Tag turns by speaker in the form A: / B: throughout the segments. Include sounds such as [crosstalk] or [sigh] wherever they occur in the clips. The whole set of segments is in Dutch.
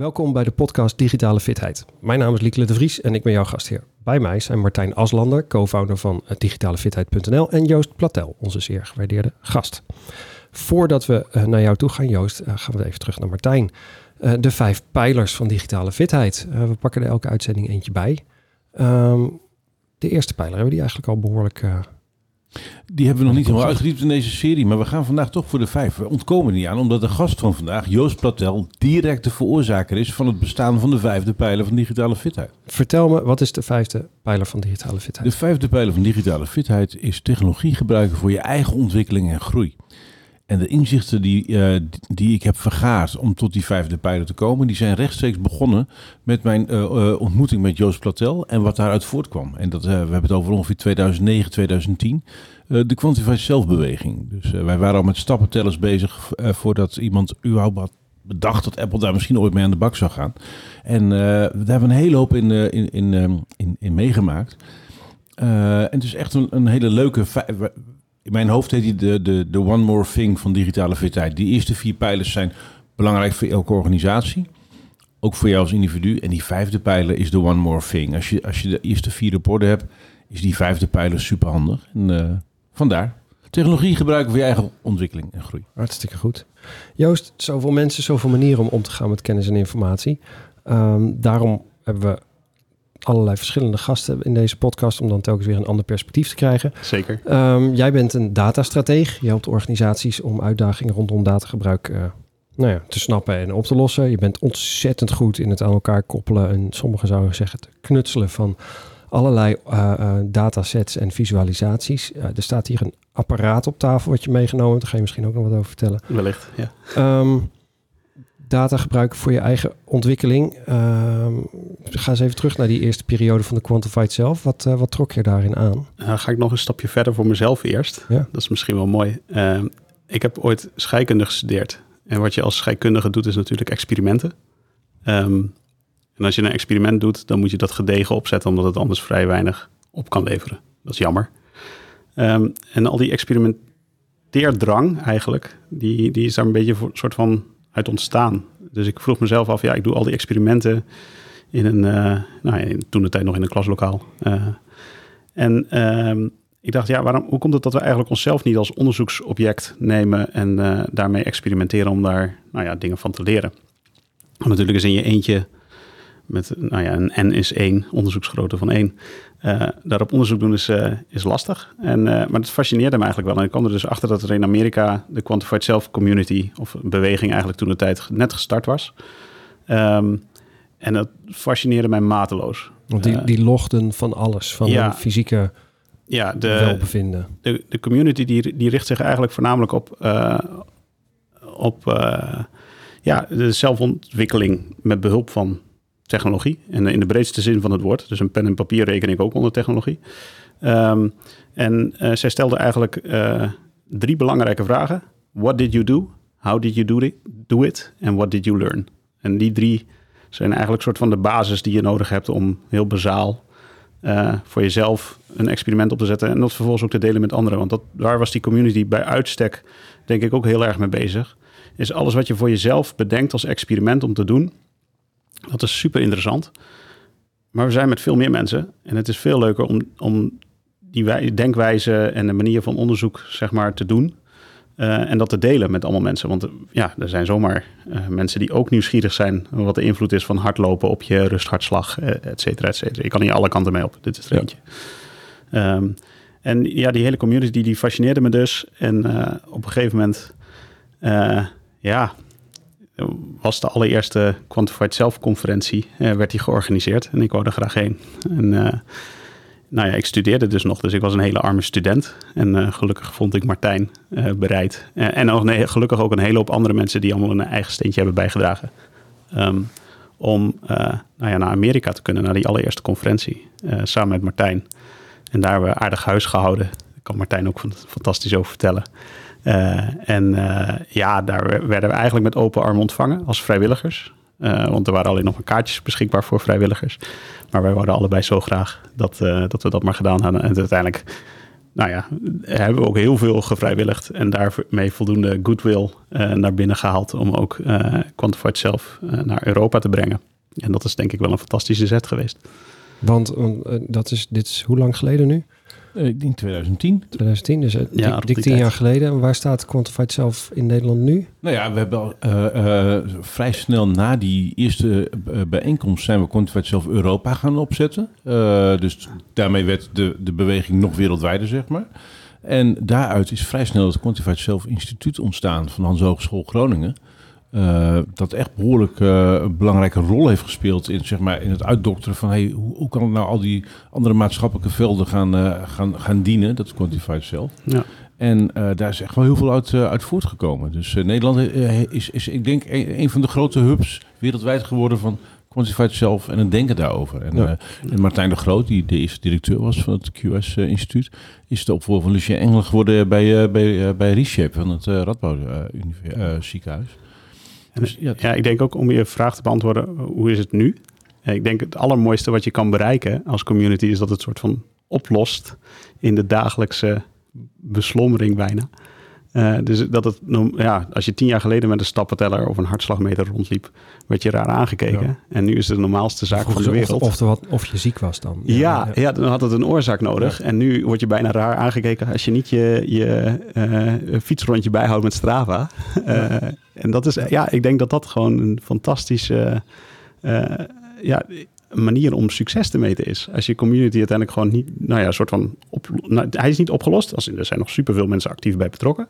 A: Welkom bij de podcast Digitale Fitheid. Mijn naam is Lieke de Vries en ik ben jouw gastheer. Bij mij zijn Martijn Aslander, co-founder van digitalefitheid.nl en Joost Platel, onze zeer gewaardeerde gast. Voordat we eh, naar jou toe gaan, Joost, eh, gaan we even terug naar Martijn. Eh, de vijf pijlers van digitale fitheid. we pakken er elke uitzending eentje bij. Ehm, de eerste pijler hebben we die eigenlijk al behoorlijk
B: die hebben we nog niet helemaal uitgediept in deze serie, maar we gaan vandaag toch voor de vijf. We ontkomen niet aan, omdat de gast van vandaag, Joost Platel, direct de veroorzaker is van het bestaan van de vijfde pijler van digitale fitheid.
A: Vertel me, wat is de vijfde pijler van digitale fitheid?
B: De vijfde pijler van digitale fitheid is technologie gebruiken voor je eigen ontwikkeling en groei. En de inzichten die, uh, die ik heb vergaard om tot die vijfde pijler te komen, die zijn rechtstreeks begonnen met mijn uh, uh, ontmoeting met Joost Platel en wat daaruit voortkwam. En dat, we hebben het over ongeveer 2009, 2010. de Quantified Self-beweging. Dus wij waren al met stappentellers bezig voordat iemand überhaupt bedacht dat Apple daar misschien ooit mee aan de bak zou gaan. En daar hebben we een hele hoop in, in, in, in, in meegemaakt. en het is echt een, een hele leuke in mijn hoofd heet die de, de, de One More Thing van digitale fitheid. Die eerste vier pijlers zijn belangrijk voor elke organisatie. Ook voor jou als individu. En die vijfde pijler is de One More Thing. Als je, als je de eerste vier rapporten hebt, is die vijfde pijler superhandig. En uh, vandaar. Technologie gebruiken voor je eigen ontwikkeling en groei.
A: Hartstikke goed. Joost, zoveel mensen, zoveel manieren om om te gaan met kennis en informatie. Um, daarom hebben we allerlei verschillende gasten in deze podcast om dan telkens weer een ander perspectief te krijgen.
C: Zeker.
A: Um, jij bent een datastrateeg. Je helpt organisaties om uitdagingen rondom datagebruik uh, nou ja, te snappen en op te lossen. Je bent ontzettend goed in het aan elkaar koppelen en sommigen zouden zeggen het knutselen van allerlei uh, uh, datasets en visualisaties. er staat hier een apparaat op tafel wat je meegenomen hebt. Daar ga je misschien ook nog wat over vertellen.
C: Wellicht, ja.
A: Um, data gebruiken voor je eigen ontwikkeling. Uh, ga eens even terug naar die eerste periode van de Quantified zelf. Wat, uh, wat trok je daarin aan?
C: Uh, ga ik nog een stapje verder voor mezelf eerst. Ja. Dat is misschien wel mooi. Ehm, ik heb ooit scheikunde gestudeerd. En wat je als scheikundige doet is natuurlijk experimenten. Um, en als je een experiment doet, dan moet je dat gedegen opzetten, omdat het anders vrij weinig op kan leveren. Dat is jammer. Um, en al die experimenteerdrang eigenlijk, die, die is daar een beetje voor een soort van uit ontstaan. Dus ik vroeg mezelf af, ja, ik doe al die experimenten in een, uh, nou, toen de tijd nog in een klaslokaal. Uh, en uh, ik dacht, ja, waarom, hoe komt het dat we eigenlijk onszelf niet als onderzoeksobject nemen en uh, daarmee experimenteren om daar nou ja, dingen van te leren? Want natuurlijk is in je eentje met nou ja, een N is één, onderzoeksgrootte van één. Uh, daarop onderzoek doen is, uh, is lastig. En, uh, maar het fascineerde me eigenlijk wel. En ik kwam er dus achter dat er in Amerika de Quantified Self Community, of beweging eigenlijk toen de tijd net gestart was. Um, en dat fascineerde mij mateloos.
A: Want die, die logden van alles, van ja, fysieke ja, de, welbevinden.
C: De, de community die, die richt zich eigenlijk voornamelijk op, op ja, de zelfontwikkeling met behulp van technologie. En in de breedste zin van het woord. Dus een pen en papier reken ik ook onder technologie. Um, en uh, zij stelde eigenlijk uh, drie belangrijke vragen. What did you do? How did you do it? Do it? And what did you learn? En die drie zijn eigenlijk soort van de basis die je nodig hebt om heel bazaal voor jezelf een experiment op te zetten en dat vervolgens ook te delen met anderen. Want dat, daar was die community bij uitstek, denk ik, ook heel erg mee bezig. Is alles wat je voor jezelf bedenkt als experiment om te doen, dat is super interessant. Maar we zijn met veel meer mensen. En het is veel leuker om, om die denkwijze en de manier van onderzoek zeg maar, te doen. Uh, en dat te delen met allemaal mensen. Want ja, er zijn zomaar uh, mensen die ook nieuwsgierig zijn. wat de invloed is van hardlopen op je rusthartslag, et cetera, et cetera. Je kan hier alle kanten mee op. Dit is er eentje. Um, en ja, die hele community die fascineerde me dus. En op een gegeven moment, ja, was de allereerste Quantified Self-conferentie, uh, werd die georganiseerd. En ik wou er graag heen. En uh, nou ja, ik studeerde dus nog, dus ik was een hele arme student. En uh, gelukkig vond ik Martijn bereid. en ook, nee, gelukkig ook een hele hoop andere mensen die allemaal een eigen steentje hebben bijgedragen. Um, om nou ja, naar Amerika te kunnen, naar die allereerste conferentie, samen met Martijn. En daar hebben we aardig huis gehouden. Daar kan Martijn ook fantastisch over vertellen. Uh, en uh, ja, daar werden we eigenlijk met open armen ontvangen als vrijwilligers. Uh, want er waren alleen nog maar kaartjes beschikbaar voor vrijwilligers. Maar wij wilden allebei zo graag dat, dat we dat maar gedaan hadden. En uiteindelijk nou ja, hebben we ook heel veel gevrijwilligd en daarmee voldoende goodwill naar binnen gehaald om ook Quantified Self uh, naar Europa te brengen. En dat is denk ik wel een fantastische zet geweest.
A: Want dat is, dit is hoe lang geleden nu?
B: Ik denk 2010.
A: 2010, dus ja, dik, dik tien jaar geleden. En waar staat Quantified Self in Nederland nu?
B: Nou ja, we hebben al vrij snel na die eerste bijeenkomst zijn we Quantified Self Europa gaan opzetten. dus daarmee werd de, de beweging nog wereldwijder, zeg maar. En daaruit is vrij snel het Quantified Self Instituut ontstaan van Hans Hogeschool Groningen. Uh, dat echt behoorlijk uh, een belangrijke rol heeft gespeeld in, zeg maar, in het uitdokteren van hey, hoe, hoe kan nou al die andere maatschappelijke velden gaan, uh, gaan, gaan dienen, dat Quantified Self. Ja. En daar is echt wel heel veel uit, uit voortgekomen. Dus Nederland is, is, ik denk, een, een, van de grote hubs wereldwijd geworden van Quantified Self en het denken daarover. En, ja. en Martijn de Groot, die de eerste directeur was van het QS-instituut, is de opvolger van Lucien Engel geworden bij, bij, bij Reshape van het Radboud ziekenhuis.
C: Dus, ja, ja, ik denk ook om je vraag te beantwoorden, hoe is het nu? Ik denk het allermooiste wat je kan bereiken als community is dat het soort van oplost in de dagelijkse beslommering bijna. Uh, dus dat het, ja, als je tien jaar geleden met een stappenteller of een hartslagmeter rondliep, werd je raar aangekeken. En nu is het de normaalste zaak van de wereld.
A: Of, of, of, je ziek was dan.
C: Ja, ja, ja. dan had het een oorzaak nodig. En nu word je bijna raar aangekeken als je niet je, je uh, fietsrondje bijhoudt met Strava. [laughs] Uh, en dat is, ja, ik denk dat dat gewoon een fantastische ja, manier om succes te meten is. Als je community uiteindelijk gewoon niet, nou ja, soort van, op, nou, hij is niet opgelost. Als in, er zijn nog superveel mensen actief bij betrokken.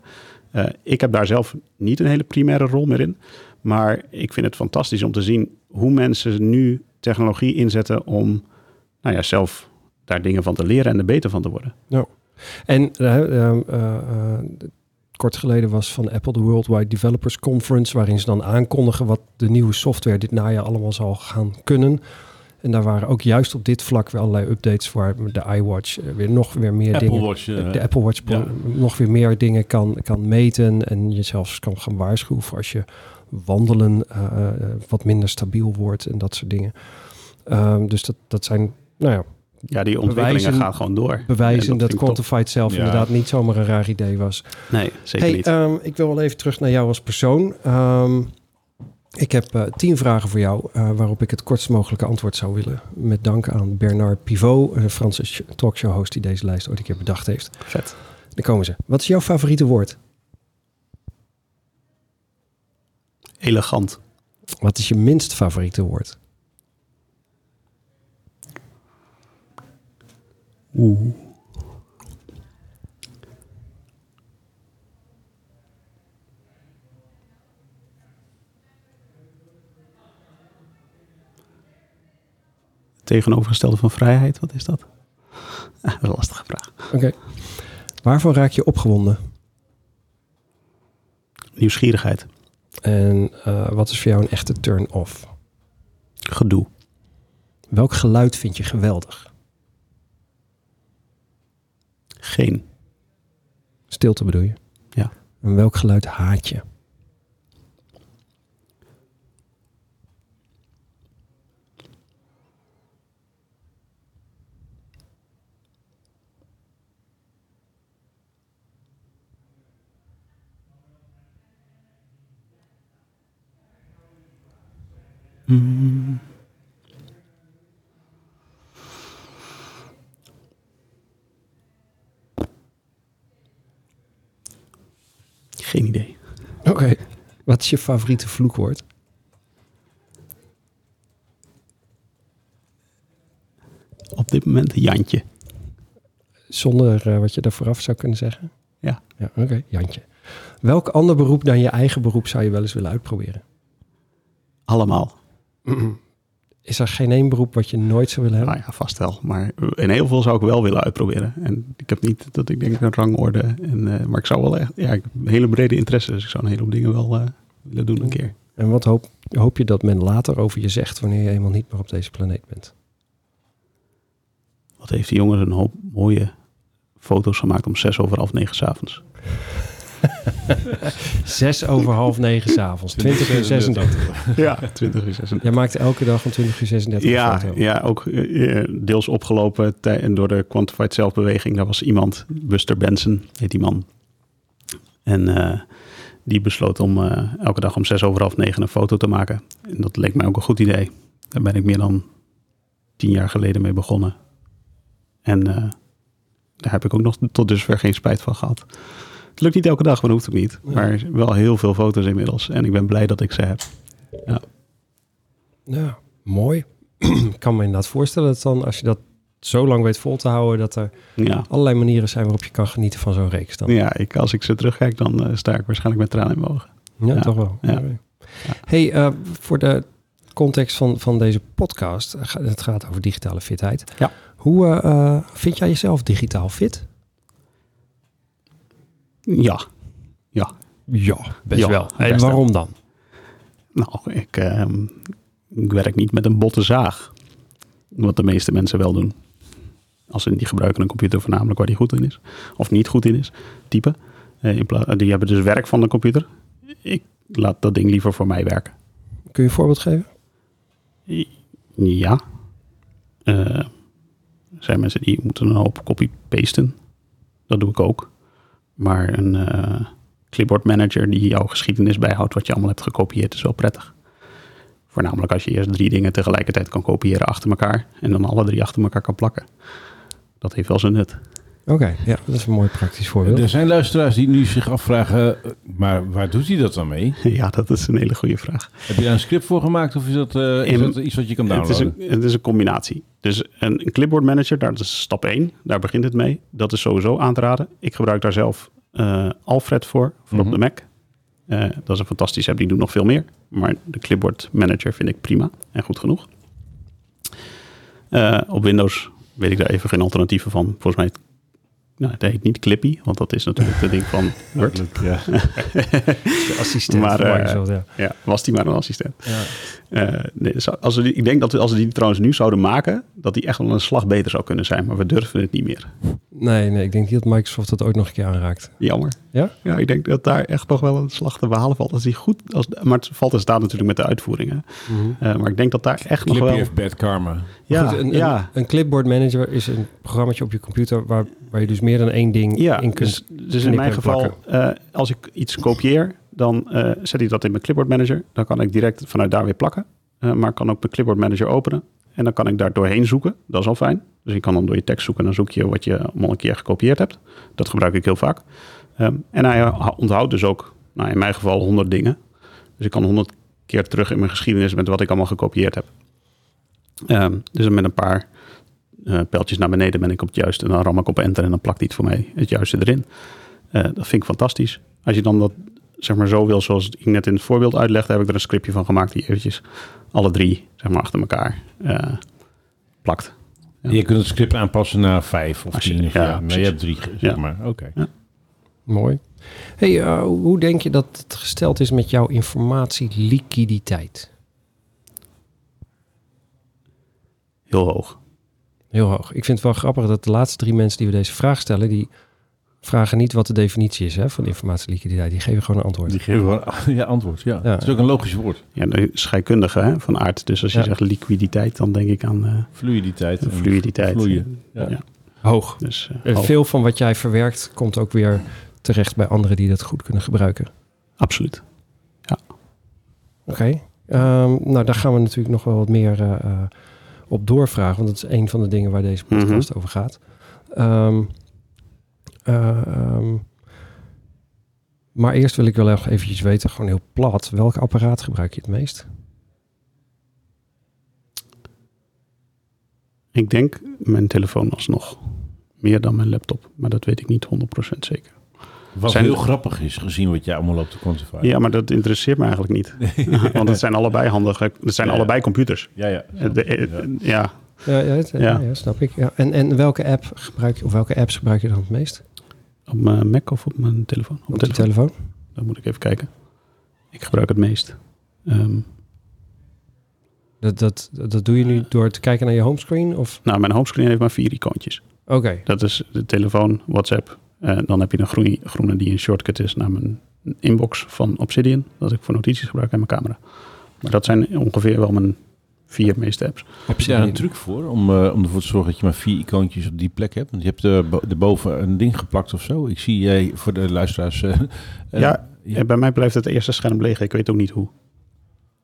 C: Uh, ik heb daar zelf niet een hele primaire rol meer in. Maar ik vind het fantastisch om te zien hoe mensen nu technologie inzetten om, nou ja, zelf daar dingen van te leren en er beter van te worden.
A: Nou, en uh, uh, kort geleden was van Apple de Worldwide Developers Conference, waarin ze dan aankondigen wat de nieuwe software dit najaar allemaal zal gaan kunnen. En daar waren ook juist op dit vlak weer allerlei updates voor de iWatch uh, weer nog weer meer
B: Apple
A: dingen.
B: Watch, uh,
A: de Apple Watch ja. nog weer meer dingen kan, kan meten en je zelfs kan gaan waarschuwen voor als je wandelen uh, wat minder stabiel wordt en dat soort dingen. Um, dus dat, dat zijn, nou ja.
C: Ja, die ontwikkelingen bewijzen, gaan gewoon door.
A: Bewijzen dat, dat Quantified zelf ja. inderdaad niet zomaar een raar idee was.
C: Nee, zeker
A: hey,
C: niet.
A: Um, ik wil wel even terug naar jou als persoon. Um, ik heb uh, tien vragen voor jou uh, waarop ik het kortst mogelijke antwoord zou willen. Met dank aan Bernard Pivot, een Franse talkshow host die deze lijst ooit een keer bedacht heeft.
C: Vet.
A: Dan komen ze. Wat is jouw favoriete woord?
C: Elegant.
A: Wat is je minst favoriete woord?
C: Oeh. Tegenovergestelde van vrijheid? Wat is dat? [laughs] dat is een lastige vraag.
A: Oké. Okay. Waarvan raak je opgewonden?
C: Nieuwsgierigheid.
A: En uh, wat is voor jou een echte turn-off?
C: Gedoe.
A: Welk geluid vind je geweldig?
C: Geen.
A: Stilte bedoel je?
C: Ja.
A: En welk geluid haat je?
C: Hmm. Geen idee.
A: Oké. Okay. Wat is je favoriete vloekwoord?
C: Op dit moment Jantje.
A: Zonder uh, wat je daar vooraf zou kunnen zeggen?
C: Ja.
A: Ja, oké. Okay. Jantje. Welk ander beroep dan je eigen beroep zou je wel eens willen uitproberen?
C: Allemaal. [clears throat]
A: Is er geen één beroep wat je nooit zou willen hebben?
C: Nou ja, vast wel. Maar in heel veel zou ik wel willen uitproberen. En ik heb niet dat ik denk een rangorde. En, uh, maar ik zou wel echt, ja, ik heb een hele brede interesse. Dus ik zou een heleboel dingen wel uh, willen doen een keer.
A: En wat hoop, hoop je dat men later over je zegt wanneer je eenmaal niet meer op deze planeet bent?
C: Wat heeft die jongen een hoop mooie foto's gemaakt om zes over half negen s'avonds. [laughs]
A: Zes over half negen s'avonds. 20 uur 36.
C: Ja, [laughs] 20 uur 36.
A: Jij maakt elke dag om 20 uur 36
C: Ja,
A: een foto.
C: ja, ook eh, deels opgelopen door de Quantified Zelfbeweging. Daar was iemand, Buster Benson heet die man. En eh, die besloot om eh, elke dag om zes over half negen een foto te maken. En dat leek mij ook een goed idee. Daar ben ik meer dan tien jaar geleden mee begonnen. En eh, daar heb ik ook nog tot dusver geen spijt van gehad. Het lukt niet elke dag, maar dat hoeft ook niet.
A: Ja.
C: Maar wel heel veel foto's inmiddels. En ik ben blij dat ik ze heb.
A: Ja, mooi. Ik kan me inderdaad voorstellen dat dan, als je dat zo lang weet vol te houden, dat er
C: Ja.
A: allerlei manieren zijn waarop je kan genieten van zo'n reeks dan.
C: Ja, ik, als ik ze terugkijk, dan eh, sta ik waarschijnlijk met tranen in mijn ogen.
A: Ja,
C: Ja,
A: toch wel.
C: ja.
A: Hey, eh, voor de context van, van deze podcast, eh, het gaat over digitale fitheid.
C: Ja.
A: Hoe vind jij jezelf digitaal fit?
C: Ja. Ja.
A: Ja, best
C: Ja,
A: wel. En
C: best
A: waarom dan?
C: Nou, ik, ehm, ik werk niet met een botte zaag. Wat de meeste mensen wel doen. Als ze die gebruiken een computer voornamelijk waar die goed in is. Of niet goed in is. Typen. In pla- die hebben dus werk van de computer. Ik laat dat ding liever voor mij werken.
A: Kun je een voorbeeld geven?
C: Ja. Eh, er zijn mensen die moeten een hoop copy-pasten. Dat doe ik ook. Maar een eh, clipboard manager die jouw geschiedenis bijhoudt wat je allemaal hebt gekopieerd is wel prettig. Voornamelijk als je eerst drie dingen tegelijkertijd kan kopiëren achter elkaar en dan alle drie achter elkaar kan plakken. Dat heeft wel zijn nut.
A: Oké, ja, dat is een mooi praktisch voorbeeld.
B: Er zijn luisteraars die nu zich afvragen, eh, maar waar doet hij dat dan mee? [laughs]
C: Ja, dat is een hele goede vraag.
B: Heb je daar een script voor gemaakt of is dat, eh, is
C: In-
B: dat iets wat je kan
C: Het is,
B: downloaden?
C: een, het is een combinatie. Dus een, een clipboard manager, dat is stap 1. Daar begint het mee. Dat is sowieso aan te raden. Ik gebruik daar zelf eh, Alfred voor, voor
B: Mhm.
C: op de Mac. Eh, dat is een fantastische app, die doet nog veel meer. Maar de clipboard manager vind ik prima en goed genoeg. Eh, op Windows weet ik daar even geen alternatieven van. Volgens mij, nou, het heet niet Clippy, want dat is natuurlijk het ding van [laughs] Word.
B: Ja. [laughs]
A: De assistent
C: Maar,
A: van
C: eh,
A: Microsoft, ja.
C: Ja, was die maar een assistent.
A: ja.
C: Eh, als we die, ik denk dat we, als we die trouwens nu zouden maken, dat die echt wel een slag beter zou kunnen zijn. Maar we durven het niet meer.
A: Nee, nee, ik denk niet dat Microsoft dat ooit nog een keer aanraakt.
C: Jammer.
A: Ja?
C: Ja, ik denk dat daar echt nog wel een slag te behalen valt. Als die goed, als, maar het valt en staat natuurlijk met de uitvoeringen. Eh, maar ik denk dat daar echt nog
B: Clippy
C: wel...
B: heeft bad karma.
C: Ja,
A: Goed, een,
C: ja,
A: een, een clipboard manager is een programma op je computer waar, waar je dus meer dan één ding
C: ja.
A: in kunt.
C: Dus, dus in mijn geval, eh, als ik iets kopieer, dan eh, zet ik dat in mijn clipboard manager. Dan kan ik direct vanuit daar weer plakken. Eh, maar ik kan ook mijn clipboard manager openen. En dan kan ik daar doorheen zoeken. Dat is al fijn. Dus je kan dan door je tekst zoeken en dan zoek je wat je allemaal een keer gekopieerd hebt. Dat gebruik ik heel vaak. Ehm, en hij onthoudt dus ook, nou in mijn geval, 100 dingen. Dus ik kan 100 keer terug in mijn geschiedenis met wat ik allemaal gekopieerd heb. Ehm, dus met een paar eh pijltjes naar beneden ben ik op het juiste. En dan ram ik op enter en dan plakt hij het voor mij het juiste erin. Dat vind ik fantastisch. Als je dan dat zeg maar zo wil, zoals ik net in het voorbeeld uitlegde, heb ik er een scriptje van gemaakt die eventjes alle drie zeg maar achter elkaar eh, plakt. Ja.
B: Je kunt het script aanpassen naar vijf of
C: Als je-
B: tien. Of,
C: ja,
B: ja, maar je hebt drie, zeg
C: Ja.
B: maar. Oké.
A: Mooi. Hey, eh, hoe denk je dat het gesteld is met jouw informatieliquiditeit?
C: Heel hoog.
A: Heel hoog. Ik vind het wel grappig dat de laatste drie mensen die we deze vraag stellen, die vragen niet wat de definitie is hè, van informatieliquiditeit. Die geven gewoon een antwoord.
B: Die geven wel [laughs] ja, antwoord. Ja.
A: Ja.
B: Het is ook een logisch woord.
C: Ja, de scheikundige hè, van aard. Dus als je
A: Ja.
C: zegt liquiditeit, dan denk ik aan eh,
B: Fluiditeit.
C: fluiditeit.
B: Vloeien. Ja.
C: Ja.
A: Hoog.
C: Dus, eh,
A: Eh,
C: hoog.
A: Veel van wat jij verwerkt komt ook weer terecht bij anderen die dat goed kunnen gebruiken.
C: Absoluut.
A: Oké. Ehm, nou, daar gaan we natuurlijk nog wel wat meer op doorvragen. Want dat is een van de dingen waar deze podcast over gaat. Ehm, eh, ehm, maar eerst wil ik wel nog eventjes weten, gewoon heel plat. Welk apparaat gebruik je het meest?
C: Ik denk mijn telefoon alsnog. Meer dan mijn laptop. Maar dat weet ik niet 100% zeker.
B: Wat
C: Zijn-
B: heel grappig is, gezien wat jij allemaal loopt te quantifyen.
C: Ja, maar dat interesseert me eigenlijk niet. [laughs] Want het zijn allebei handige... Het zijn
B: Ja, ja.
C: allebei computers.
B: Ja, ja.
C: Eh, de- eh, ja.
A: Ja, ja, het- ja,
C: Ja.
A: ja, snap ik. Ja. En, en welke app gebruik je, of welke apps gebruik je dan het meest?
C: Op mijn Mac of op mijn telefoon? Op,
A: Op
C: telefoon.
A: telefoon?
C: Dan moet ik even kijken. Ik gebruik het meest. Ehm,
A: Dat, dat, dat doe je nu door te kijken naar je homescreen? Of?
C: nou, mijn homescreen heeft maar vier icoontjes.
A: Oké,
C: Dat is de telefoon, WhatsApp, Eh, dan heb je een groene, groene die een shortcut is naar mijn inbox van Obsidian. Dat ik voor notities gebruik en mijn camera. Maar dat zijn ongeveer wel mijn vier meeste apps.
B: Heb je daar een truc voor om, uh, om ervoor te zorgen dat je maar vier icoontjes op die plek hebt? Want je hebt uh, erboven een ding geplakt of zo. Ik zie jij voor de luisteraars. Uh,
C: ja, ja, bij mij blijft het eerste scherm leeg. Ik weet ook niet hoe.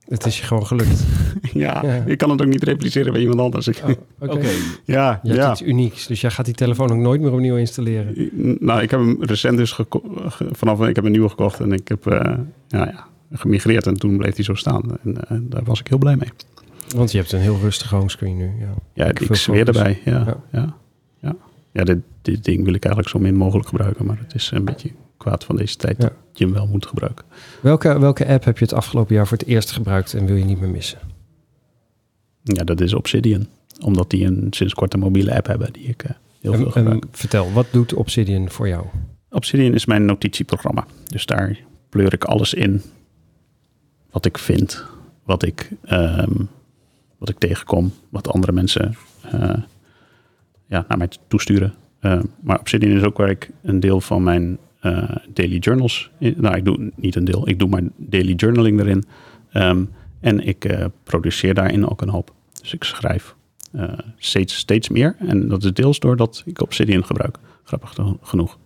A: Het is je gewoon gelukt. [laughs]
C: ja, ja, ik kan het ook niet repliceren bij iemand anders.
A: Oh, Oké. [laughs] Okay.
C: Ja,
A: je ja. iets unieks. Dus jij gaat die telefoon ook nooit meer opnieuw installeren.
C: Nou, ik heb hem recent dus vanaf ik heb een nieuwe gekocht en ik heb uh, ja, ja, gemigreerd en toen bleef hij zo staan. En uh, daar was ik heel blij mee.
A: Want je hebt een heel rustige homescreen nu. Ja,
C: ja ik, zweer erbij. Ja, ja. ja. ja. dit, dit ding wil ik eigenlijk zo min mogelijk gebruiken, maar het is een beetje kwaad van deze tijd dat je hem wel moet gebruiken.
A: Welke, welke app heb je het afgelopen jaar voor het eerst gebruikt en wil je niet meer missen?
C: Ja, dat is Obsidian. Omdat die een sinds kort een mobiele app hebben die ik uh, heel veel gebruik.
A: vertel, wat doet Obsidian voor jou?
C: Obsidian is mijn notitieprogramma. Dus daar pleur ik alles in wat ik vind, wat ik, um, wat ik tegenkom, wat andere mensen uh, ja, naar mij toesturen. Uh, maar Obsidian is ook waar ik een deel van mijn uh, daily journals. Nou, ik doe niet een deel, ik doe maar daily journaling erin. Um, en ik produceer daarin ook een hoop. Dus ik schrijf steeds, steeds meer. En dat is deels doordat ik Obsidian gebruik. Grappig genoeg.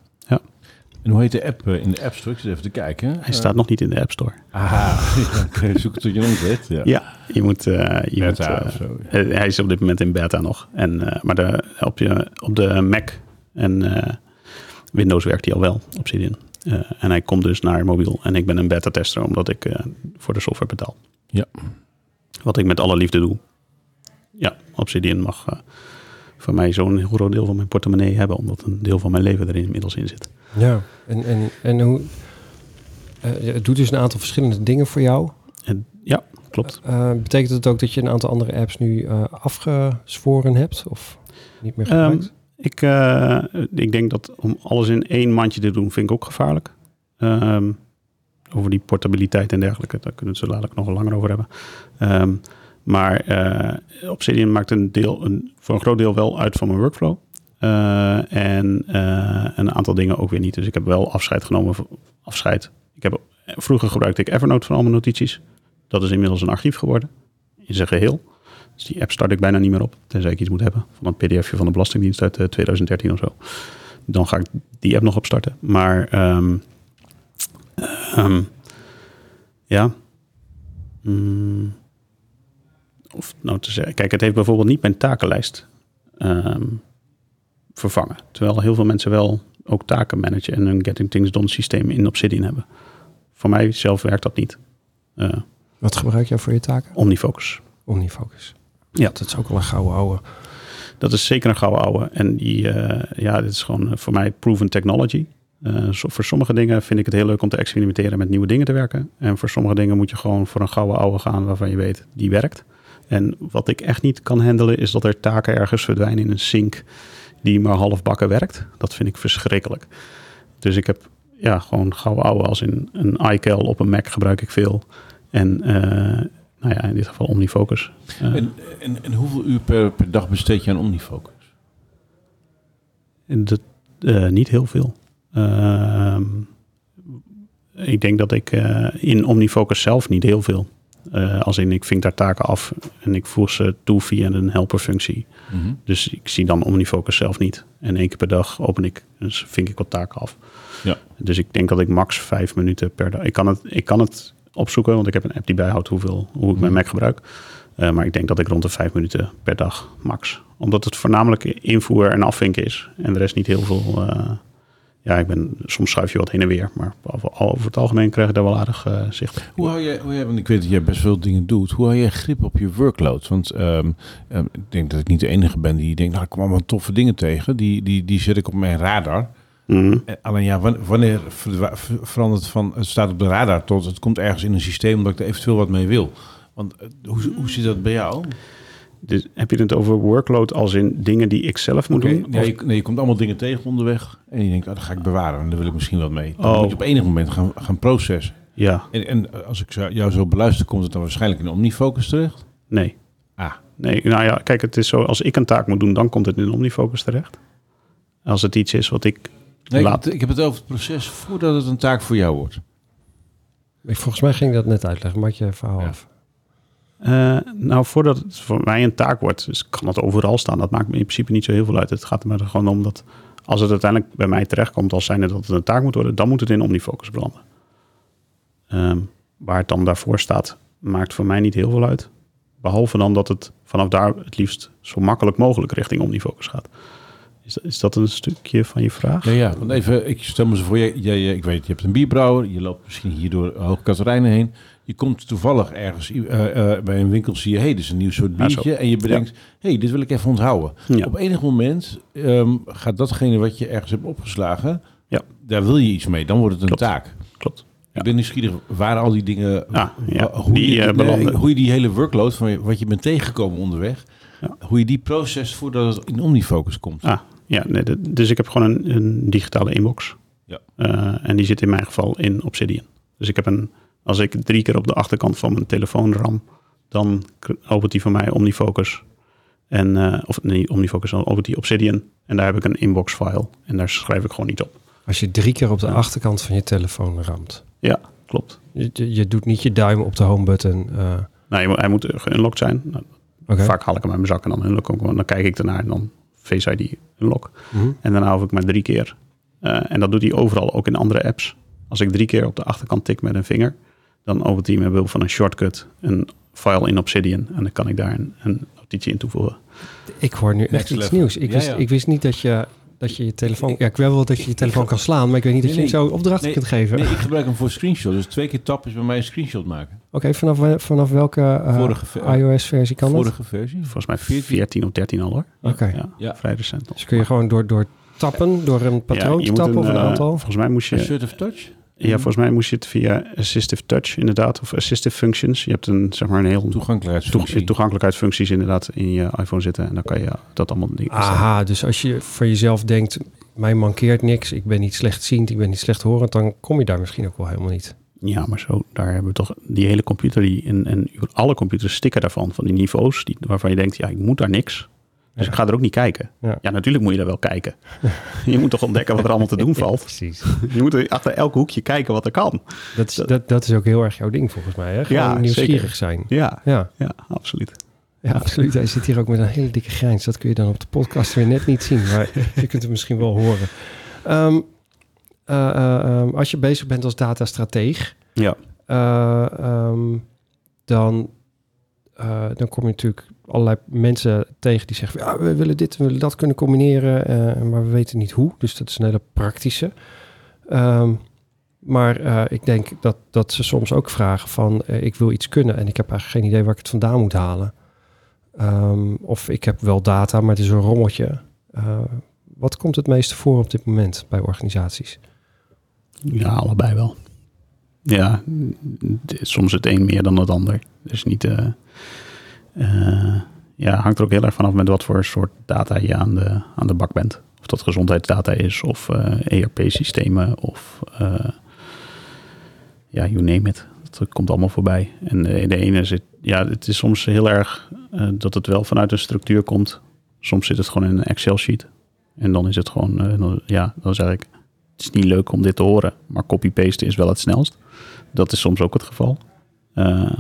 B: En hoe heet de app in de App Store? Ik zit even te kijken.
C: Hij staat nog niet in de App Store.
B: Ah, [laughs] zoek het tot je weet. Ja.
C: ja, je moet... Uh, je beta moet, zo, ja. Hij is op dit moment in beta nog. En, maar de, op, je, op de Mac en Windows werkt hij al wel, Obsidian. En hij komt dus naar mobiel. En ik ben een beta-tester omdat ik voor de software betaal.
B: Ja.
C: Wat ik met alle liefde doe. Ja, Obsidian mag voor mij zo'n heel groot deel van mijn portemonnee hebben. Omdat een deel van mijn leven erin inmiddels in zit.
A: Ja, en, en, en hoe... het doet dus een aantal verschillende dingen voor jou.
C: En, ja, klopt.
A: betekent het ook dat je een aantal andere apps nu afgezworen hebt? Of niet meer gebruikt? Um,
C: ik, uh, ik denk dat om alles in één mandje te doen, vind ik ook gevaarlijk. Um, over die portabiliteit en dergelijke, daar kunnen we het zo dadelijk nog langer over hebben. Um, maar uh, Obsidian maakt een deel, een, voor een groot deel wel uit van mijn workflow. Uh, en een aantal dingen ook weer niet. Dus ik heb wel afscheid genomen. Afscheid. Ik heb, vroeger gebruikte ik Evernote voor al mijn notities. Dat is inmiddels een archief geworden. In zijn geheel. Dus die app start ik bijna niet meer op. Tenzij ik iets moet hebben van een pdfje van de Belastingdienst uit 2013 of zo. Dan ga ik die app nog opstarten. Maar um, ja. Mm, of nou te zeggen. Kijk, het heeft bijvoorbeeld niet mijn takenlijst um, vervangen. Terwijl heel veel mensen wel ook taken managen en een Getting Things Done systeem in Obsidian hebben. Voor mij zelf werkt dat niet. Uh,
A: Wat gebruik jij voor je taken?
C: Omnifocus.
A: Omnifocus.
C: Ja.
A: Dat is ook wel een gouden ouwe.
C: Dat is zeker een gouden ouwe. En die, uh, ja, dit is gewoon voor mij proven technology. Uh, voor sommige dingen vind ik het heel leuk om te experimenteren met nieuwe dingen te werken. En voor sommige dingen moet je gewoon voor een gouden ouwe gaan waarvan je weet, die werkt. En wat ik echt niet kan handelen is dat er taken ergens verdwijnen in een sync die maar halfbakken werkt. Dat vind ik verschrikkelijk. Dus ik heb ja, gewoon gouden ouwe als in een iCal op een Mac gebruik ik veel. En uh, nou ja, in dit geval OmniFocus.
B: Uh, en, en, en, hoeveel uur per, per, dag besteed je aan OmniFocus?
C: Dat, uh, niet heel veel. Uh, ik denk dat ik in OmniFocus zelf niet heel veel. Uh, als in ik vink daar taken af en ik voeg ze toe via een helperfunctie. Mm -hmm. Dus ik zie dan OmniFocus zelf niet. En één keer per dag open ik, dus vink ik wat taken af.
B: Ja.
C: Dus ik denk dat ik max vijf minuten per dag. Ik kan het, ik kan het opzoeken, want ik heb een app die bijhoudt hoeveel, hoe ik mijn Mac gebruik. Uh, maar ik denk dat ik rond de vijf minuten per dag max. Omdat het voornamelijk invoer en afvinken is. En de rest niet heel veel. Uh, ja, ik ben, soms schuif je wat heen en weer. Maar over, over het algemeen krijg je daar wel aardig uh, zicht op.
B: Hoe hou want ik weet dat jij best veel dingen doet. Hoe hou je grip op je workload? Want um, um, ik denk dat ik niet de enige ben die denkt, nou ik kom allemaal toffe dingen tegen. Die, die, die zet ik op mijn radar.
C: Mm.
B: Alleen ja, wanneer verandert van het staat op de radar tot het komt ergens in een systeem omdat ik er eventueel wat mee wil? Want hoe, hoe zit dat bij jou?
C: Dus heb je het over workload als in dingen die ik zelf moet
B: okay,
C: doen?
B: Nee je, nee, je komt allemaal dingen tegen onderweg en je denkt, oh, dat ga ik bewaren en daar wil ik misschien wat mee. Dan oh. moet je op enig moment gaan, gaan processen.
C: Ja.
B: En, en als ik jou zo beluister, komt het dan waarschijnlijk in OmniFocus terecht?
C: Nee.
B: Ah.
C: Nee, nou ja, kijk, het is zo, als ik een taak moet doen, dan komt het in OmniFocus terecht. Als het iets is wat ik
B: Nee, ik,
C: Laat-
B: heb- ik heb het over het proces voordat het een taak voor jou wordt.
A: Ik, volgens mij ging ik dat net uitleggen. Maak je verhaal
B: Ja.
A: af.
C: Eh, nou, voordat het voor mij een taak wordt, dus kan het overal staan. Dat maakt me in principe niet zo heel veel uit. Het gaat er gewoon om dat als het uiteindelijk bij mij terechtkomt als zijnde dat het een taak moet worden, dan moet het in OmniFocus belanden. Ehm, waar het dan daarvoor staat, maakt voor mij niet heel veel uit. Behalve dan dat het vanaf daar het liefst zo makkelijk mogelijk richting OmniFocus gaat. Is dat, is dat een stukje van je vraag?
B: Ja, ja. Want even, ik stel me zo voor, jij, jij, ik weet, je hebt een bierbrouwer, je loopt misschien hier door Hoge Katerijnen heen. Je komt toevallig ergens eh, eh, bij een winkel, zie je, hé, hey, dit is een nieuw soort
C: Ja,
B: biertje. en je bedenkt, hé, hey, dit wil ik even onthouden.
C: Ja.
B: Op enig moment ehm, gaat datgene wat je ergens hebt opgeslagen,
C: Ja.
B: daar wil je iets mee. Dan wordt het een
C: Klopt.
B: taak.
C: Klopt.
B: Ik ben nieuwsgierig waar al die dingen,
C: Ah,
B: hoe,
C: Die,
B: je,
C: eh,
B: hoe je die hele workload van je- wat je bent tegengekomen onderweg,
C: Ja.
B: hoe je die process voordat het in Omnifocus komt.
C: Ah, ja, nee, dus ik heb gewoon een, een digitale inbox.
B: Ja.
C: Eh, en die zit in mijn geval in Obsidian. Dus ik heb een, als ik drie keer op de achterkant van mijn telefoon ram, dan opent die van mij Omnifocus. En, eh, of niet Omnifocus, dan opent die Obsidian. En daar heb ik een inbox file. En daar schrijf ik gewoon niet op.
A: Als je drie keer op de
C: Ja.
A: achterkant van je telefoon ramt.
C: Ja, klopt.
A: Je, je, doet niet je duim op de home button. eh,
C: moet- hij moet geunlocked zijn. Nou. Vaak haal ik hem uit mijn zak en dan unlock ik hem. Dan kijk ik ernaar en dan Face ID unlock.
A: Mhm.
C: En daarna hoef ik maar drie keer. Eh, en dat doet hij overal, ook in andere apps. Als ik drie keer op de achterkant tik met een vinger, dan opent hij met behulp van een shortcut een file in Obsidian. En dan kan ik daar een, een notitie in toevoegen.
A: Ik hoor nu echt
B: Next
A: iets
B: level.
A: nieuws. Ik
B: Ja,
A: wist,
B: ja.
A: ik wist niet dat je, dat je je telefoon... Ja, ik weet wel dat je je telefoon kan slaan, maar ik weet niet dat
B: Nee,
A: je hem zo opdrachten
B: Nee,
A: kunt geven.
B: Nee, ik gebruik hem voor screenshot. Dus twee keer tap is bij mij een screenshot maken.
A: Oké, vanaf, vanaf welke eh,
B: Vorige ver-
A: iOS-versie kan dat?
B: Vorige versie.
C: Volgens mij 14 of 13 al hoor.
A: Oké.
C: Ja,
B: Ja.
C: vrij recent.
A: Dus kun je gewoon door, door tappen, door een patroon
C: Ja,
A: te tappen of een
C: eh,
A: aantal?
C: Volgens mij moest je...
B: Assertive touch.
C: Ja, volgens mij moest je het via Assistive Touch inderdaad. Of Assistive Functions. Je hebt een, zeg maar, een heel
B: Toegankelijkheidsfunctie.
C: toeg- toegankelijkheidsfuncties inderdaad in je iPhone zitten. En dan kan je dat allemaal dingen
A: Aha, dus als je voor jezelf denkt, mij mankeert niks, ik ben niet slechtziend, ik ben niet slechthorend, dan kom je daar misschien ook wel helemaal niet.
C: Ja, maar zo, daar hebben we toch die hele computer die en, en alle computers stikken daarvan, van die niveaus, die, waarvan je denkt, ja, ik moet daar niks. Dus
A: Ja.
C: ik ga er ook niet kijken.
A: Ja.
C: Ja. natuurlijk moet je daar wel kijken. [laughs] je moet toch ontdekken wat er allemaal te doen valt.
A: Precies.
C: Je moet er achter elk hoekje kijken wat er kan.
A: Dat is, dat, dat is ook heel erg jouw ding volgens mij, hè? Gewoon
C: Ja,
A: nieuwsgierig
C: zeker.
A: zijn.
C: Ja,
A: Ja,
C: ja, absoluut.
A: ja, absoluut. Hij zit hier ook met een hele dikke grijns. Dat kun je dan op de podcast weer net niet zien, maar [laughs] je kunt het misschien wel horen. Ehm, eh, eh, ehm, als je bezig bent als datastrateeg,
C: Ja,
A: eh, ehm, dan, dan kom je natuurlijk allerlei mensen tegen die zeggen... Ja, we willen dit, we willen dat kunnen combineren, eh, maar we weten niet hoe. Dus dat is een hele praktische. Ehm, maar eh, ik denk dat, dat ze soms ook vragen van... eh, ik wil iets kunnen en ik heb eigenlijk geen idee waar ik het vandaan moet halen. Ehm, of ik heb wel data, maar het is een rommeltje. Wat komt het meeste voor op dit moment bij organisaties?
C: ja allebei wel. Ja, soms het een meer dan het ander. Dus niet... eh, ja, hangt er ook heel erg vanaf met wat voor soort data je aan de, aan de bak bent. Of dat gezondheidsdata is, of eh, ERP-systemen, of eh, ja, you name it. Dat komt allemaal voorbij. En de, de ene zit, ja, het is soms heel erg dat het wel vanuit een structuur komt. Soms zit het gewoon in een Excel-sheet. En dan is het gewoon, ja, dan zeg ik, het is niet leuk om dit te horen, maar copy-paste is wel het snelst. Dat is soms ook het geval. Eh,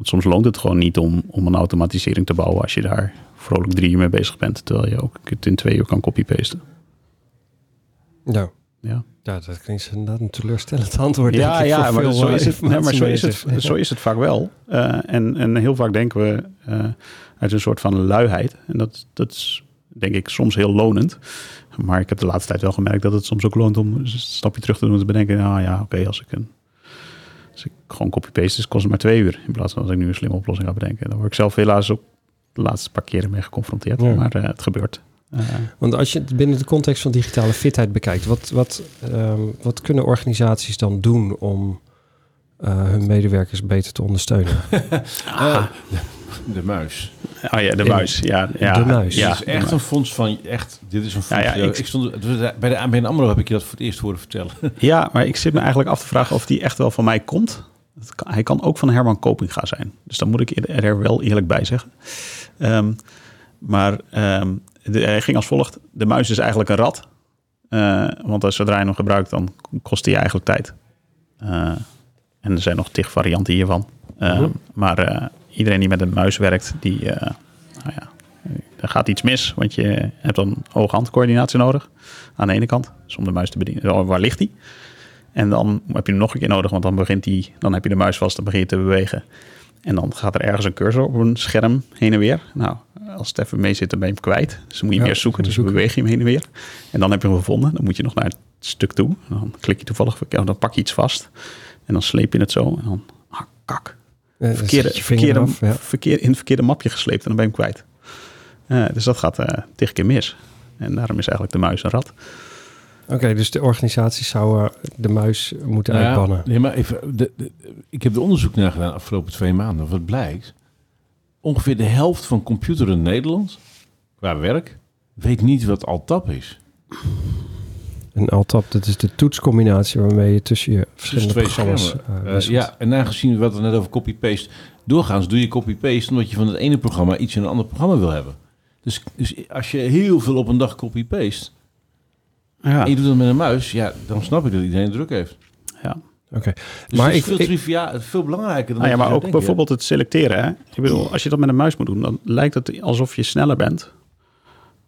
C: want soms loont het gewoon niet om, om een automatisering te bouwen als je daar vrolijk drie uur mee bezig bent, terwijl je ook het in twee uur kan copy-pasten.
A: Ja.
C: Ja,
A: Ja, dat klinkt inderdaad een teleurstellend antwoord.
C: ja, ja
A: voor
C: maar, zo
A: eh,
C: is het, nee, maar zo, is het, zo is het vaak wel. Eh, en, en heel vaak denken we eh, uit een soort van luiheid. En dat, dat is denk ik soms heel lonend. Maar ik heb de laatste tijd wel gemerkt dat het soms ook loont om een stapje terug te doen en te bedenken. Nou ja, oké, als ik een als ik gewoon copy-paste, is, kost het maar twee uur. In plaats van dat ik nu een slimme oplossing ga bedenken. Daar word ik zelf helaas ook de laatste paar keren mee geconfronteerd.
A: Ja.
C: Maar eh, het gebeurt. Eh,
A: Want als je het binnen de context van digitale fitheid bekijkt, wat, wat, ehm, wat kunnen organisaties dan doen om eh, hun medewerkers beter te ondersteunen? [laughs]
B: Eh, de muis.
C: oh ja, de muis. Ja, ja,
A: de muis.
C: Ja,
B: is echt een fonds van... Echt, dit is een fonds.
C: Ja, ik-
B: ik stond, bij de ABN AMRO heb ik je dat voor het eerst horen vertellen. [laughs]
C: Ja, maar ik zit me eigenlijk af te vragen of die echt wel van mij komt. Kan- hij kan ook van Herman Kopinga zijn. Dus dan moet ik er er wel eerlijk bij zeggen. Ehm, maar ehm, de, hij ging als volgt. De muis is eigenlijk een rat. Eh, want als zodra je hem gebruikt, dan kost hij eigenlijk tijd. Eh, en er zijn nog tig varianten hiervan. Eh,
A: Mhm.
C: Maar eh, iedereen die met een muis werkt, die, eh, nou ja, er gaat iets mis. Want je hebt dan oog-handcoördinatie nodig aan de ene kant. Dus om de muis te bedienen. Waar ligt die? En dan heb je hem nog een keer nodig, want dan, begint die, dan heb je de muis vast, dan begin je te bewegen. En dan gaat er ergens een cursor op een scherm heen en weer. Nou, als het even mee zit, dan ben je hem kwijt. Dus dan moet je
A: Ja,
C: hem eerst zoeken. Dus
A: zoeken.
C: beweeg je hem heen en weer. En dan heb je hem gevonden. Dan moet je nog naar het stuk toe. En dan klik je toevallig, dan pak je iets vast. En dan sleep je het zo. En dan, ah, kak.
A: Eh,
C: Verkeerde,
A: af, ja.
C: verkeer, in het verkeerde mapje gesleept. En dan ben je hem kwijt. Eh, dus dat gaat eh tig keer mis. En daarom is eigenlijk de muis een rat.
A: Oké, dus de organisaties zouden de muis moeten
B: Nou ja,
A: uitbannen.
B: nee, maar even, de, de- ik heb er onderzoek naar gedaan de afgelopen twee maanden. Wat blijkt? Ongeveer de helft van computer in Nederland, qua werk, weet niet wat Altap is.
A: Een Altap, dat is de toetscombinatie waarmee je tussen je verschillende
B: twee
A: programma's
B: schermen.
A: eh,
B: Eh, ja, en aangezien we het net over copy-paste doorgaans, doe je copy-paste omdat je van het ene programma iets in een ander programma wil hebben. Dus, dus als je heel veel op een dag copy-paste
C: Ja,
B: en je doet dat met een muis, ja, dan snap ik dat iedereen druk heeft.
C: ja.
A: Oké,
B: Dus
A: Maar
B: het is
A: ik-
B: veel,
A: ik-
B: trivia, veel belangrijker dan
C: Nou ja, maar ook
B: denken.
C: bijvoorbeeld het selecteren. Hè? Ik bedoel, als je dat met een muis moet doen, dan lijkt het alsof je sneller bent.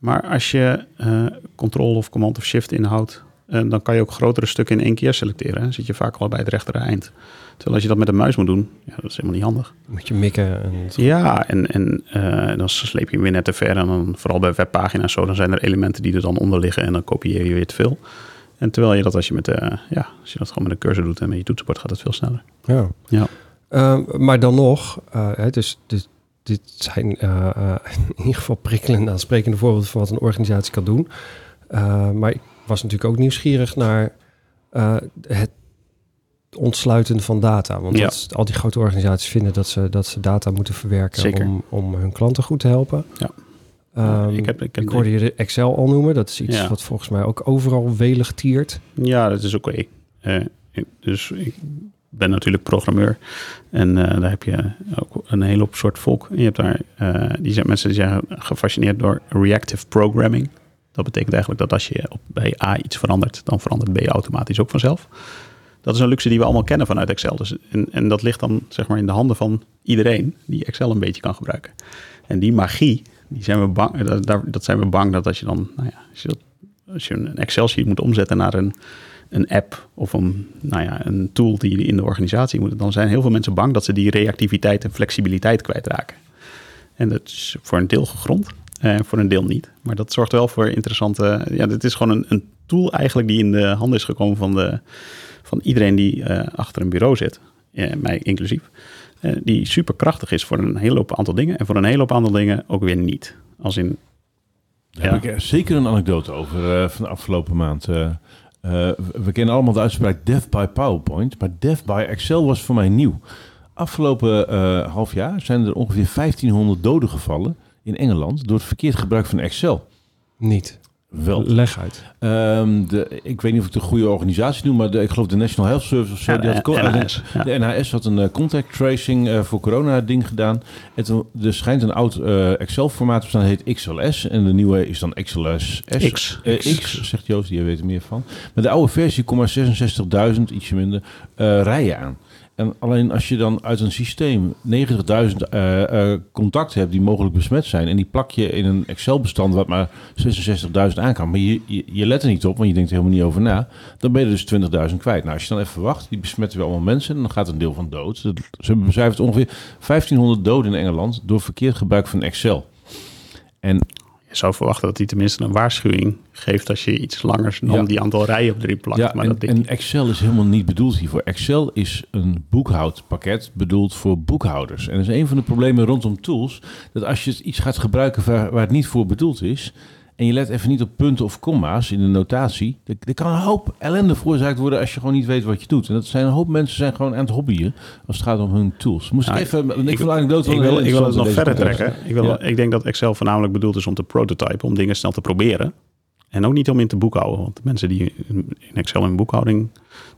C: Maar als je eh control of command of shift inhoudt, eh, dan kan je ook grotere stukken in één keer selecteren. Dan zit je vaak al bij het rechtere eind. Terwijl als je dat met een muis moet doen, ja, dat is helemaal niet handig.
A: moet je mikken. En het-
C: Ja, en, en eh, dan sleep je hem weer net te ver. En dan vooral bij webpagina's zo, dan zijn er elementen die er dan onder liggen en dan kopieer je weer te veel. En terwijl je dat als je met de, ja, als je dat gewoon met een cursor doet en met je toetsenbord gaat het veel sneller.
A: ja.
C: Ja.
A: Ehm, maar dan nog, eh, hè, dus dit, zijn eh, eh, [laughs] in ieder geval prikkelende, aansprekende voorbeelden van wat een organisatie kan doen. Eh, maar ik was natuurlijk ook nieuwsgierig naar het ontsluiten van data. Want
C: Ja.
A: dat al die grote organisaties vinden dat ze, dat ze data moeten verwerken
C: Zeker.
A: om, om hun klanten goed te helpen.
C: Ja.
A: Ehm,
C: ik heb, ik heb
A: ik hoorde je Excel al noemen. Dat is iets
C: Ja.
A: wat volgens mij ook overal welig tiert.
C: Ja, dat is oké. Ik- dus ik ben natuurlijk programmeur. En eh, daar heb je ook een hele hoop soort volk. En je hebt daar, eh, die zijn mensen die zijn gefascineerd door reactive programming. Dat betekent eigenlijk dat als je op, bij A iets verandert, dan verandert B automatisch ook vanzelf. Dat is een luxe die we allemaal kennen vanuit Excel. Dus, en, en dat ligt dan zeg maar in de handen van iedereen die Excel een beetje kan gebruiken. En die magie, die zijn we bang, eh, dat, dat zijn we bang dat als je dan, nou ja, als je, een Excel-sheet moet omzetten naar een, een app of een, nou ja, een tool die in de organisatie moet, dan zijn heel veel mensen bang dat ze die reactiviteit en flexibiliteit kwijtraken. En dat is voor een deel gegrond, en voor een deel niet. Maar dat zorgt wel voor interessante. Ja, dit is gewoon een, een tool eigenlijk die in de handen is gekomen van, de, van iedereen die eh, achter een bureau zit, eh, mij inclusief. eh, die super krachtig is voor een hele hoop aantal dingen. En voor een hele hoop aantal dingen ook weer niet. Als in,
B: Daar heb ik er zeker een anekdote over eh, van de afgelopen maand. Eh, eh, we kennen allemaal de uitspraak death by PowerPoint, maar death by Excel was voor mij nieuw. Afgelopen eh, half jaar zijn er ongeveer 1500 doden gevallen in Engeland door het verkeerd gebruik van Excel.
A: Niet.
B: Wel.
A: Leg uit.
B: Ehm, de, ik weet niet of ik de goede organisatie noem, maar de, ik geloof de National Health Service of zo. Die had,
C: NHS, ja.
B: De NHS had een eh, contact tracing eh, voor corona ding gedaan. En toen, er schijnt een oud eh, Excel-formaat te bestaan, dat heet XLS. En de nieuwe is dan XLS.
C: X.
B: Eh, X, zegt Joost, die weet er meer van. Maar de oude versie komt maar 66.000, ietsje minder, eh, rijen aan. En alleen als je dan uit een systeem 90.000 eh, eh, contacten hebt die mogelijk besmet zijn... en die plak je in een Excel-bestand wat maar 66.000 aan maar je, je, let er niet op, want je denkt er helemaal niet over na... dan ben je dus 20.000 kwijt. Nou, als je dan even wacht, die besmetten weer allemaal mensen... en dan gaat een deel van dood. Ze becijfert ongeveer 1500 doden in Engeland... door verkeerd gebruik van Excel. En
C: je zou verwachten dat hij tenminste een waarschuwing geeft als je iets langer dan
B: Ja.
C: die aantal rijen op drie plakt.
B: Ja,
C: maar
B: en,
C: dat.
B: Excel is helemaal niet bedoeld hiervoor. Excel is een boekhoudpakket bedoeld voor boekhouders. En dat is een van de problemen rondom tools. Dat als je iets gaat gebruiken waar, waar het niet voor bedoeld is... en je let even niet op punten of komma's in de notatie... er, er kan een hoop ellende veroorzaakt worden als je gewoon niet weet wat je doet. En dat zijn een hoop mensen zijn gewoon aan het hobbyen als het gaat om hun tools. Moest ik
C: Nou,
B: even... Ik,
C: ik-
B: wil de anekdote
C: ik
B: wel
C: wil,
B: heel
C: ik wil het nog verder
B: context.
C: trekken. Ik, wil,
B: Ja.
C: ik denk dat Excel voornamelijk bedoeld is om te prototypen, om dingen snel te proberen. En ook niet om in te boekhouden. Want de mensen die in Excel een boekhouding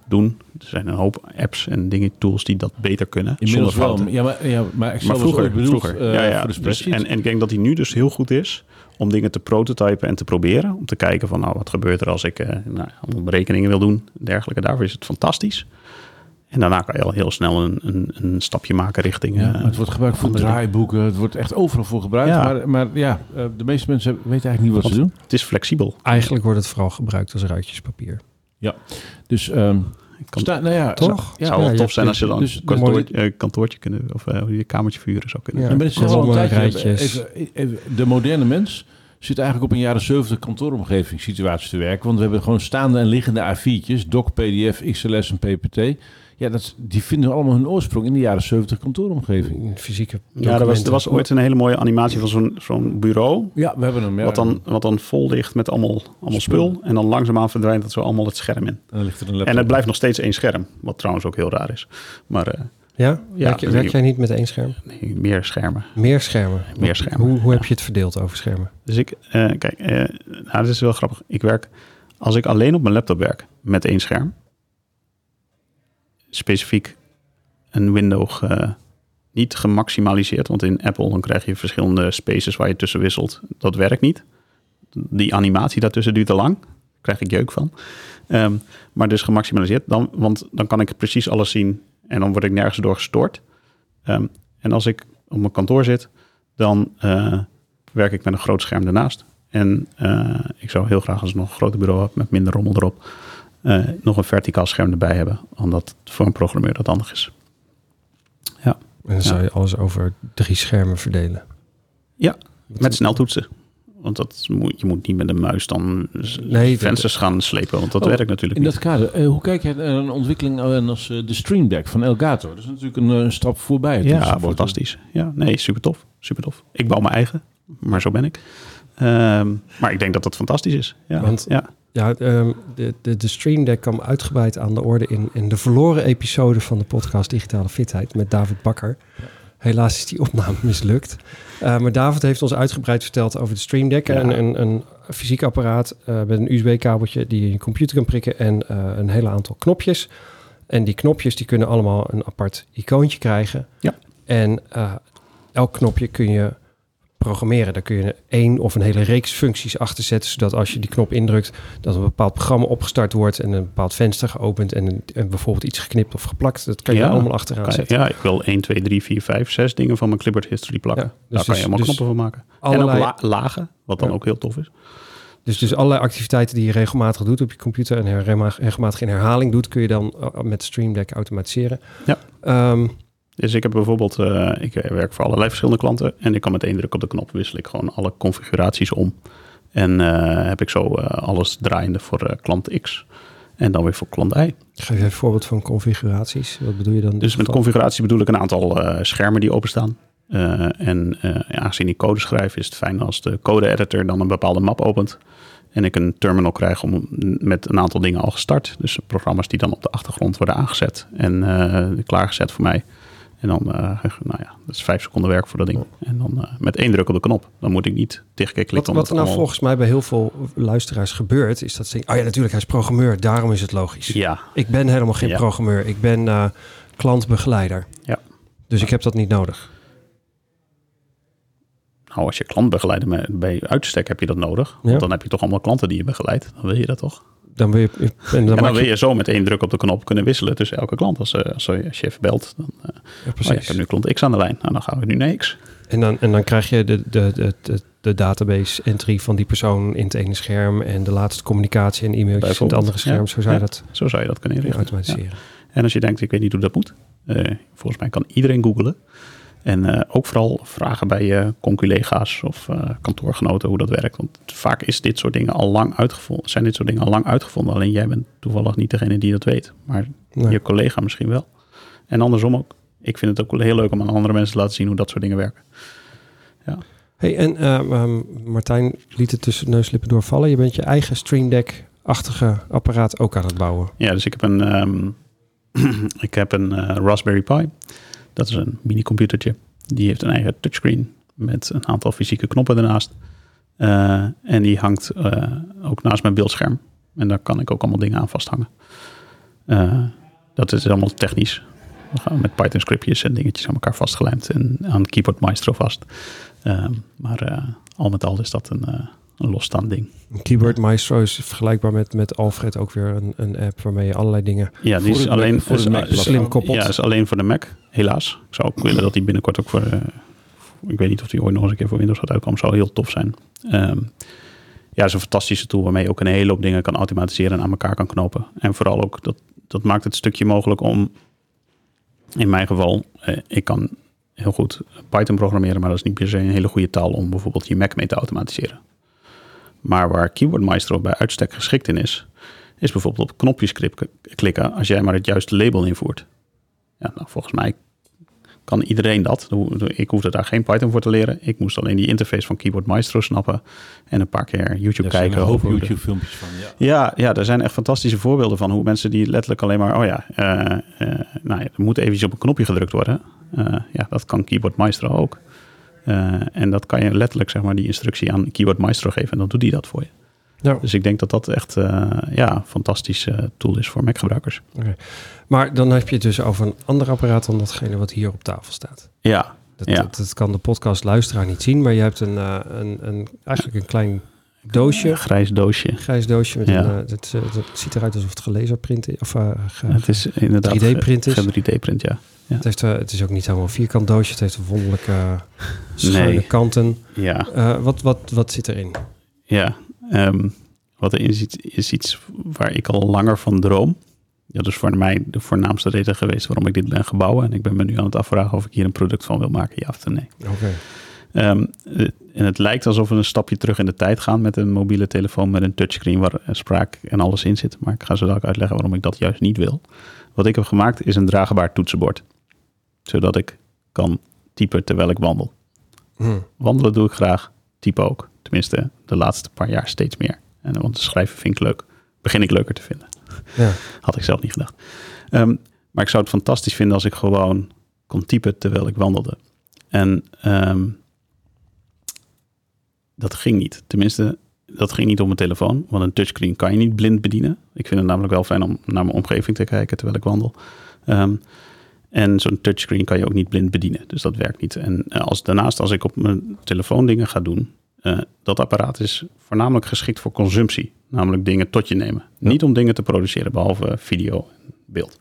C: doen, er zijn een hoop apps en dingen, tools die dat beter kunnen.
B: Inmiddels
C: zonder
B: wel. Ja, maar, ja, maar Excel
C: maar vroeger,
B: was bedoeld
C: vroeger.
B: eh,
C: ja, ja.
B: voor de
C: Dus, en, en ik denk dat hij nu dus heel goed is om dingen te prototypen en te proberen. Om te kijken van, nou, wat gebeurt er als ik uh, nou, berekeningen wil doen, dergelijke. Daarvoor is het fantastisch. En daarna kan je al heel snel een, een, een stapje maken richting...
B: Ja,
C: uh,
B: het wordt gebruikt voor draaiboeken. Het wordt echt overal voor gebruikt.
C: Ja.
B: Maar, maar ja, uh, de meeste mensen weten eigenlijk niet wat
C: Want
B: ze doen.
C: Het is flexibel.
A: Eigenlijk wordt het vooral gebruikt als ruitjespapier.
B: Dus um,
C: Kan,
B: sta, nou ja,
A: Toch?
C: Het zou wel
A: Ja,
C: tof
A: je
C: zijn als je dan
B: dus-
C: een kantoor, eh, kantoortje kunnen, of uh, je kamertje vuren zou kunnen.
A: Ja.
B: En al een tijdje, even, even, de moderne mens zit eigenlijk op een jaren 70 kantooromgeving situatie te werken. Want we hebben gewoon staande en liggende A4'tjes, doc, pdf, XLS en ppt. Ja, dat, die vinden allemaal hun oorsprong in de jaren 70 kantooromgeving.
A: In fysieke
C: Ja, er was, er was ooit een hele mooie animatie van zo'n zo'n bureau.
B: Ja, we hebben hem. Ja.
C: Wat, dan, wat dan vol ligt met allemaal, allemaal spul. En dan langzaamaan verdwijnt dat zo allemaal het scherm in.
B: En dan ligt er een laptop.
C: En het blijft nog steeds één scherm. Wat trouwens ook heel raar is. Maar uh,
A: Ja?
C: Ja,
A: werk, je, werk jij niet met één scherm?
C: nee, meer schermen.
A: Meer schermen?
C: Meer schermen,
A: Hoe, hoe
C: ja.
A: heb je het verdeeld over schermen?
C: Dus ik, uh, kijk, uh, nou, dit is wel grappig. Ik werk, als ik alleen op mijn laptop werk met één scherm. Specifiek een window uh, niet gemaximaliseerd. Want in Apple dan krijg je verschillende spaces waar je tussen wisselt. Dat werkt niet. Die animatie daartussen duurt te lang. Daar krijg ik jeuk van. Um, maar dus gemaximaliseerd. Dan, want dan kan ik precies alles zien. En dan word ik nergens door gestoord. Um, en als ik op mijn kantoor zit, dan uh, werk ik met een groot scherm ernaast. En uh, ik zou heel graag als ik nog een groter bureau heb met minder rommel erop, uh, nog een verticaal scherm erbij hebben. Omdat voor een programmeur dat handig is. Ja.
A: En dan zou je alles over drie schermen verdelen.
C: Ja, met sneltoetsen. Want dat moet, je moet niet met een muis dan
A: nee,
C: vensters gaan slepen, want dat oh, werkt natuurlijk
B: in
C: niet.
B: dat kader, uh, hoe kijk je naar een ontwikkeling als uh, de Stream Deck van Elgato? Dat is natuurlijk een, een stap voorbij.
C: Ja, fantastisch. Ja, nee, super tof. Super tof. Ik bouw mijn eigen, maar zo ben ik. Um, maar ik denk dat dat fantastisch is. Ja,
A: want,
C: ja.
A: Ja, um, de, de, de Stream Deck kwam uitgebreid aan de orde in, in de verloren episode van de podcast Digitale Fitheid met David Bakker. Ja. Helaas is die opname [laughs] mislukt. Uh, maar David heeft ons uitgebreid verteld over de Stream Deck. Ja. Een, een, een fysiek apparaat uh, met een USB-kabeltje die je in je computer kan prikken en uh, een hele aantal knopjes. En die knopjes die kunnen allemaal een apart icoontje krijgen.
C: Ja.
A: En elk knopje kun je programmeren. Daar kun je één of een hele reeks functies achter zetten, zodat als je die knop indrukt, dat een bepaald programma opgestart wordt en een bepaald venster geopend en, een, en bijvoorbeeld iets geknipt of geplakt. Dat kan je
C: ja,
A: allemaal achteraan zetten.
C: Ja, ik wil 1, 2, 3, 4, 5, 6 dingen van mijn Clipboard History plakken. Ja, dus Daar kan je helemaal dus, knoppen van maken. Allerlei, en ook la lagen, wat dan ja. ook heel tof is.
A: Dus, dus allerlei activiteiten die je regelmatig doet op je computer en regelmatig in herhaling doet, kun je dan uh, met Stream Deck automatiseren.
C: Ja. Um, dus ik heb bijvoorbeeld, uh, ik werk voor allerlei verschillende klanten en ik kan met één druk op de knop wissel ik gewoon alle configuraties om. En uh, heb ik zo uh, alles draaiende voor klant X en dan weer voor klant Y.
A: Geef even een voorbeeld van configuraties. Wat bedoel je dan?
C: Dus met configuratie bedoel ik een aantal schermen die openstaan. en aangezien ik code schrijf is het fijn als de code editor dan een bepaalde map opent. En ik een terminal krijg om, met een aantal dingen al gestart. Dus programma's die dan op de achtergrond worden aangezet en klaargezet voor mij. En dan, uh, nou ja, dat is vijf seconden werk voor dat ding. En dan uh, met één druk op de knop. Dan moet ik niet tegen klikken.
A: Wat, wat er nou allemaal... volgens mij bij heel veel luisteraars gebeurt, is dat ze oh ja, natuurlijk, hij is programmeur, daarom is het logisch.
C: Ja.
A: Ik ben helemaal geen ja. programmeur, ik ben uh, klantbegeleider.
C: Ja.
A: Dus ik heb dat niet nodig.
C: Nou, als je klantbegeleider bent, bij uitstek heb je dat nodig. Want dan heb je toch allemaal klanten die je begeleidt. Dan wil je dat toch?
A: Dan wil je, en dan,
C: en dan
A: maak
C: wil je zo met één druk op de knop kunnen wisselen tussen elke klant. Als, als je chef belt, dan uh, ja, oh ja, ik heb nu klant X aan de lijn. Nou, dan gaan we nu naar X.
A: En dan, en dan krijg je de, de, de, de, de database entry van die persoon in het ene scherm en de laatste communicatie en e-mailtjes in het andere scherm.
C: Ja,
A: zo, zou je dat
C: zo zou je dat kunnen inrichten.
A: automatiseren.
C: En als je denkt, ik weet niet hoe dat moet. Uh, volgens mij kan iedereen googlen. En uh, ook vooral vragen bij je conculega's of uh, kantoorgenoten hoe dat werkt. Want vaak is dit soort dingen al lang uitgevonden. Zijn dit soort dingen al lang uitgevonden. Alleen jij bent toevallig niet degene die dat weet. Maar nee. je collega misschien wel. En andersom ook. Ik vind het ook heel leuk om aan andere mensen te laten zien hoe dat soort dingen werken. Ja.
A: Hey, en uh, um, Martijn liet het tussen neuslippen doorvallen. Je bent je eigen Stream Deck-achtige apparaat ook aan het bouwen.
C: Ja, dus ik heb een, um, [clears throat] ik heb een uh, Raspberry Pi. Dat is een mini-computertje. Die heeft een eigen touchscreen met een aantal fysieke knoppen ernaast. Uh, en die hangt uh, ook naast mijn beeldscherm. En daar kan ik ook allemaal dingen aan vasthangen. Uh, dat is allemaal technisch. We gaan met Python scriptjes en dingetjes aan elkaar vastgelijmd en aan Keyboard Maestro vast. maar al met al is dat een, een losstaand ding.
A: Keyboard Maestro is vergelijkbaar met, met Alfred ook weer een, een app waarmee je allerlei dingen
C: ja, die is alleen voor de Mac
A: slim koppelt.
C: Ja, is alleen voor de Mac, helaas. Ik zou ook willen dat die binnenkort ook voor, uh, ik weet niet of die ooit nog eens een keer voor Windows gaat uitkomen, zou heel tof zijn. Um, ja, is een fantastische tool waarmee je ook een hele hoop dingen kan automatiseren en aan elkaar kan knopen. En vooral ook, dat, dat maakt het stukje mogelijk om, in mijn geval, eh, ik kan heel goed Python programmeren, maar dat is niet per se een hele goede taal om bijvoorbeeld je Mac mee te automatiseren. Maar waar Keyboard Maestro bij uitstek geschikt in is, is bijvoorbeeld op knopjes klikken als jij maar het juiste label invoert. Ja, nou, volgens mij kan iedereen dat. Ik hoefde daar geen Python voor te leren. Ik moest alleen die interface van Keyboard Maestro snappen en een paar keer YouTube kijken.
B: Een hoop YouTube filmpjes van.
C: Ja. ja. Ja, er zijn echt fantastische voorbeelden van hoe mensen die letterlijk alleen maar, oh ja, uh, uh, nou ja, er moet eventjes op een knopje gedrukt worden. Uh, ja, dat kan Keyboard Maestro ook. En dat kan je letterlijk, zeg maar, die instructie aan Keyboard Maestro geven en dan doet hij dat voor je. Ja. Dus ik denk dat dat echt uh, ja, een fantastische tool is voor Mac-gebruikers.
A: Okay. Maar dan heb je het dus over een ander apparaat dan datgene wat hier op tafel staat.
C: Ja.
A: Dat,
C: ja.
A: dat, kan de podcastluisteraar niet zien, maar je hebt een, een, een, eigenlijk een klein doosje. Een
C: grijs doosje.
A: Grijs doosje. Met ja. een, uh, het, het, ziet eruit alsof het gelaserprint is. Of
C: het is inderdaad
A: 3D-print is.
C: 3D-print, ja. Ja.
A: Het, heeft, uh, het is ook niet helemaal een vierkant doosje. Het heeft wonderlijke uh, schuine nee. kanten.
C: Ja.
A: Uh, wat, wat, wat zit erin?
C: Ja, um, wat er in zit, is iets waar ik al langer van droom. Dat is voor mij de voornaamste reden geweest waarom ik dit ben gebouwen. En ik ben me nu aan het afvragen of ik hier een product van wil maken, ja of nee.
A: Oké. Okay.
C: Um, en het lijkt alsof we een stapje terug in de tijd gaan met een mobiele telefoon met een touchscreen waar spraak en alles in zit. Maar ik ga zo dadelijk uitleggen waarom ik dat juist niet wil. Wat ik heb gemaakt is een draagbaar toetsenbord. Zodat ik kan typen terwijl ik wandel.
A: Hmm.
C: Wandelen doe ik graag, typen ook. Tenminste, de laatste paar jaar steeds meer. En, want schrijven vind ik leuk. Begin ik leuker te vinden.
A: Ja. [laughs]
C: Had ik zelf niet gedacht. Um, maar ik zou het fantastisch vinden als ik gewoon kon typen terwijl ik wandelde. En um, dat ging niet. Tenminste, dat ging niet op mijn telefoon. Want een touchscreen kan je niet blind bedienen. Ik vind het namelijk wel fijn om naar mijn omgeving te kijken terwijl ik wandel. Um, en zo'n touchscreen kan je ook niet blind bedienen. Dus dat werkt niet. En als, daarnaast, als ik op mijn telefoon dingen ga doen, uh, dat apparaat is voornamelijk geschikt voor consumptie. Namelijk dingen tot je nemen. Ja. Niet om dingen te produceren, behalve video en beeld.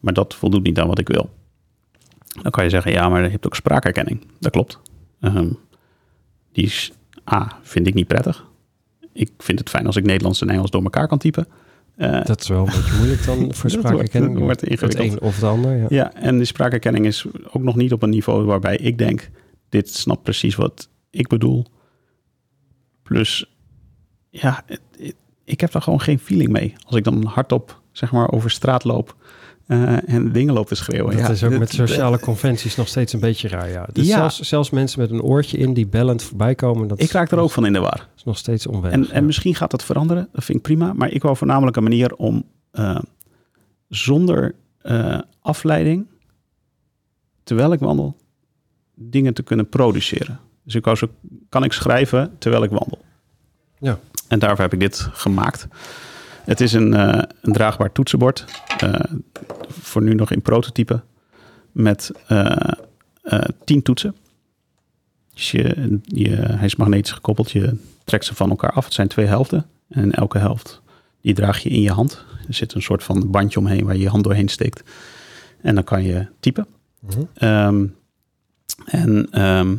C: Maar dat voldoet niet aan wat ik wil. Dan kan je zeggen, ja, maar je hebt ook spraakherkenning. Dat klopt. Um, die is, A, vind ik niet prettig. Ik vind het fijn als ik Nederlands en Engels door elkaar kan typen.
A: Uh, dat is wel een beetje moeilijk dan [laughs] voor spraakherkenning.
C: Wordt,
A: het een of het ander. Ja.
C: ja, en die spraakherkenning is ook nog niet op een niveau waarbij ik denk... dit snapt precies wat ik bedoel. Plus, ja, het, het, ik heb daar gewoon geen feeling mee. Als ik dan hardop zeg maar over straat loop uh, en dingen loop te schreeuwen.
A: Dat
C: ja,
A: is ook
C: dit-
A: met sociale conventies nog steeds een beetje raar, ja. Dus
C: Ja.
A: Zelfs, zelfs mensen met een oortje in die bellend voorbij komen, dat
C: Ik raak er ook van in de war.
A: is nog steeds onwennig.
C: En, en misschien gaat dat veranderen, dat vind ik prima. Maar ik wou voornamelijk een manier om eh, zonder eh, afleiding, terwijl ik wandel, dingen te kunnen produceren. Dus ik wou zo, kan ik schrijven terwijl ik wandel.
A: Ja.
C: En daarvoor heb ik dit gemaakt. Het is een, eh, een draagbaar toetsenbord. eh, voor nu nog in prototype. Met eh, tien toetsen. Dus je, je, hij is magnetisch gekoppeld. Je trekt ze van elkaar af. Het zijn twee helften. En elke helft die draag je in je hand. Er zit een soort van bandje omheen waar je je hand doorheen steekt. En dan kan je typen.
A: Mhm.
C: Ehm, en ehm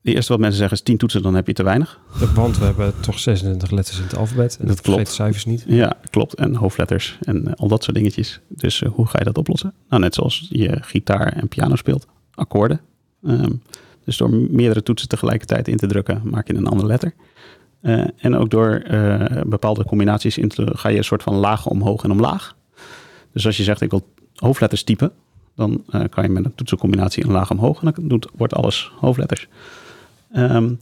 C: de eerste wat mensen zeggen is 10 toetsen, dan heb je te weinig.
A: Want we hebben toch 26 letters in het alfabet. En
C: Dat
A: dat
C: klopt.
A: cijfers niet.
C: Ja, klopt. En hoofdletters en eh, al dat soort dingetjes. Dus eh, hoe ga je dat oplossen? Nou, net zoals je gitaar en piano speelt. Akkoorden. Ehm, dus door meerdere toetsen tegelijkertijd in te drukken, maak je een andere letter. Eh, en ook door bepaalde combinaties in te ga je een soort van lagen omhoog en omlaag. Dus als je zegt ik wil hoofdletters typen, dan kan je met een toetsencombinatie een laag omhoog en dan doet, wordt alles hoofdletters. Ehm,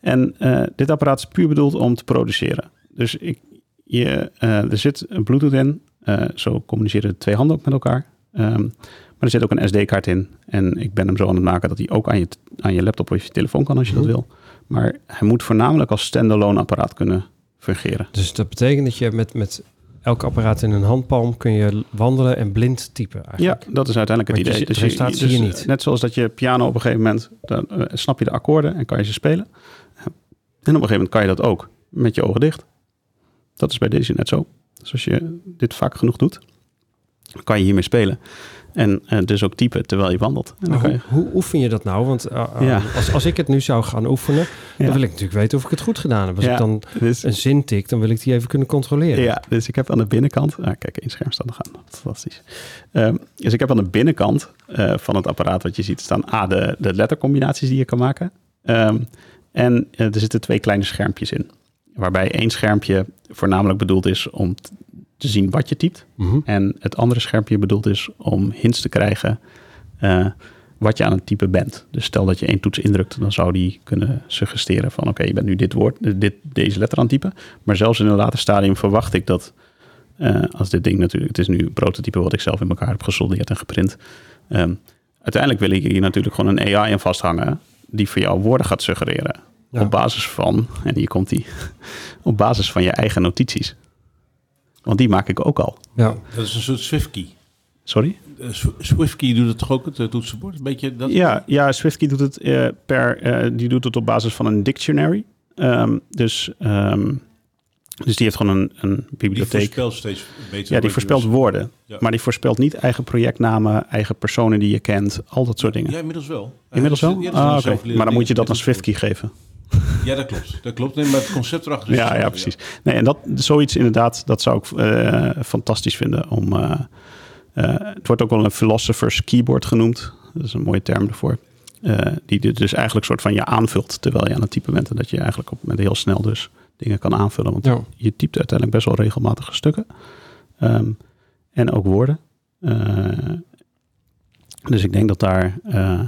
C: en eh, dit apparaat is puur bedoeld om te produceren. Dus ik, je, eh, er zit een Bluetooth in. Eh, zo communiceren de twee handen ook met elkaar. Ehm, maar er zit ook een SD-kaart in. En ik ben hem zo aan het maken dat hij ook aan je, aan je laptop of je telefoon kan als je dat
A: Mhm.
C: wil. Maar hij moet voornamelijk als standalone apparaat kunnen fungeren.
A: Dus dat betekent dat je met, met elk apparaat in een handpalm kun je wandelen en blind typen
C: Ja,
A: eigenlijk.
C: dat is uiteindelijk het
A: je
C: idee.
A: ziet- het resultaat zie je niet.
C: Net zoals dat je piano op een gegeven moment, dan eh, snap je de akkoorden en kan je ze spelen. En op een gegeven moment kan je dat ook met je ogen dicht. Dat is bij deze net zo. Dus als je dit vaak genoeg doet, dan kan je hiermee spelen. En eh, dus ook typen terwijl je wandelt. En dan
A: hoe,
C: je,
A: hoe oefen je dat nou? Want eh, eh,
C: Ja.
A: als, als ik het nu zou gaan oefenen,
C: Ja.
A: dan wil ik natuurlijk weten of ik het goed gedaan heb. Als
C: Ja.
A: ik dan
C: dus,
A: een zin tik, dan wil ik die even kunnen controleren.
C: Ja, dus ik heb aan de binnenkant... Ah, kijk, één scherm staat nog aan. Fantastisch. Ehm, dus ik heb aan de binnenkant van het apparaat wat je ziet staan... A, de, de lettercombinaties die je kan maken. Ehm, en er zitten twee kleine schermpjes in. Waarbij één schermpje voornamelijk bedoeld is om te zien wat je typt.
A: Mhm.
C: En het andere schermpje bedoeld is om hints te krijgen... eh, wat je aan het typen bent. Dus stel dat je één toets indrukt, dan zou die kunnen suggesteren van oké, je bent nu dit woord, dit, deze letter aan het typen. Maar zelfs in een later stadium verwacht ik dat eh, als dit ding natuurlijk, het is nu een prototype wat ik zelf in elkaar heb gesoldeerd en geprint. Ehm, uiteindelijk wil ik hier natuurlijk gewoon een AI aan vasthangen die voor jou woorden gaat suggereren.
A: Ja.
C: Op basis van, en hier komt die, [laughs] op basis van je eigen notities. Want die maak ik ook al.
A: Ja.
B: Dat is een soort SwiftKey.
C: Sorry?
B: Sw- SwiftKey doet het toch ook, het eh, toetsenbord? Een beetje dat?
C: Ja, ja SwiftKey doet het eh, per, eh, die doet het op basis van een dictionary. Ehm, dus, ehm, dus die heeft gewoon een, een
B: Die
C: bibliotheek.
B: voorspelt steeds beter.
C: ja, die voorspelt woorden.
B: Ja.
C: Maar die voorspelt niet eigen projectnamen, eigen personen die je kent, al dat soort dingen.
B: Ja, inmiddels wel.
C: Inmiddels wel?
B: ja,
C: Ah,
B: zelflerend
C: Maar dan moet je dat een SwiftKey geven.
B: Ja, dat klopt. Dat klopt. Nee, maar het concept erachter is
C: Ja, ja, precies. Nee, en dat, zoiets inderdaad, dat zou ik eh, fantastisch vinden. Om, eh, eh, het wordt ook wel een philosopher's keyboard genoemd. Dat is een mooie term ervoor. Eh, die dit dus eigenlijk soort van je aanvult terwijl je aan het typen bent. En dat je eigenlijk op met heel snel dus dingen kan aanvullen. Want
A: Ja.
C: je typt uiteindelijk best wel regelmatige stukken. Ehm, en ook woorden. Eh, dus ik denk dat daar eh,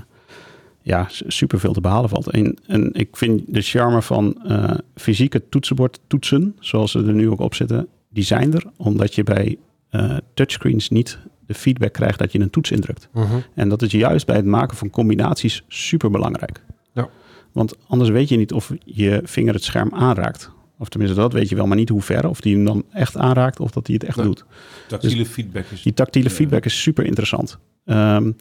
C: ja, superveel te behalen valt. En, en ik vind de charme van eh, fysieke toetsenbord toetsen, zoals ze er nu ook op zitten, die zijn er omdat je bij eh, touchscreens niet de feedback krijgt dat je een toets indrukt.
A: Mhm.
C: En dat is juist bij het maken van combinaties super belangrijk.
A: Ja.
C: Want anders weet je niet of je vinger het scherm aanraakt. Of tenminste, dat weet je wel, maar niet hoe ver. Of die hem dan echt aanraakt of dat hij het echt doet.
B: Tactiele feedback is...
C: Die tactiele feedback is super interessant. Ehm,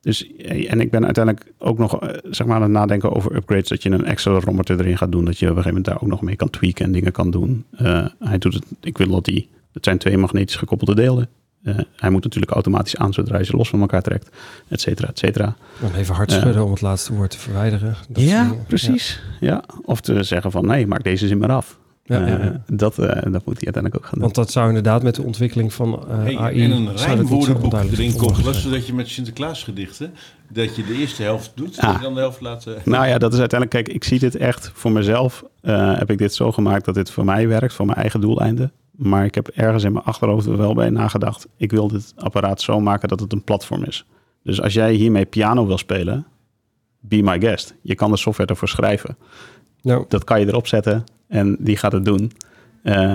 C: dus, en ik ben uiteindelijk ook nog eh, zeg maar aan het nadenken over upgrades. Dat je een accelerometer erin gaat doen. Dat je op een gegeven moment daar ook nog mee kan tweaken en dingen kan doen. Eh, hij doet het, ik wil dat die, het zijn twee magnetisch gekoppelde delen. Eh, hij moet natuurlijk automatisch aan zodra je ze los van elkaar trekt, et cetera, et cetera.
A: Dan even hard
C: Ja.
A: schudden om het laatste woord te verwijderen. Dat
C: ja,
A: dingen.
C: precies. Ja. Of te zeggen van nee, maak deze zin maar af.
A: Ja, ja, ja.
C: Eh, dat, eh, dat moet hij uiteindelijk ook gaan doen.
A: Want dat zou inderdaad met de ontwikkeling van eh,
B: Hey,
A: AI...
B: en een rijmwoordenboek erin
A: zijn.
B: zodat je met Sinterklaasgedichten, dat je de eerste helft doet,
C: Ah.
B: en dan de helft laat... eh,
C: Nou ja, dat is uiteindelijk, kijk, ik zie dit echt voor mezelf. eh, heb ik dit zo gemaakt dat dit voor mij werkt, voor mijn eigen doeleinden. Maar ik heb ergens in mijn achterhoofd er wel bij nagedacht. Ik wil dit apparaat zo maken dat het een platform is. Dus als jij hiermee piano wil spelen, be my guest. Je kan de software ervoor schrijven.
A: Nou,
C: Dat kan je erop zetten en die gaat het doen. Eh,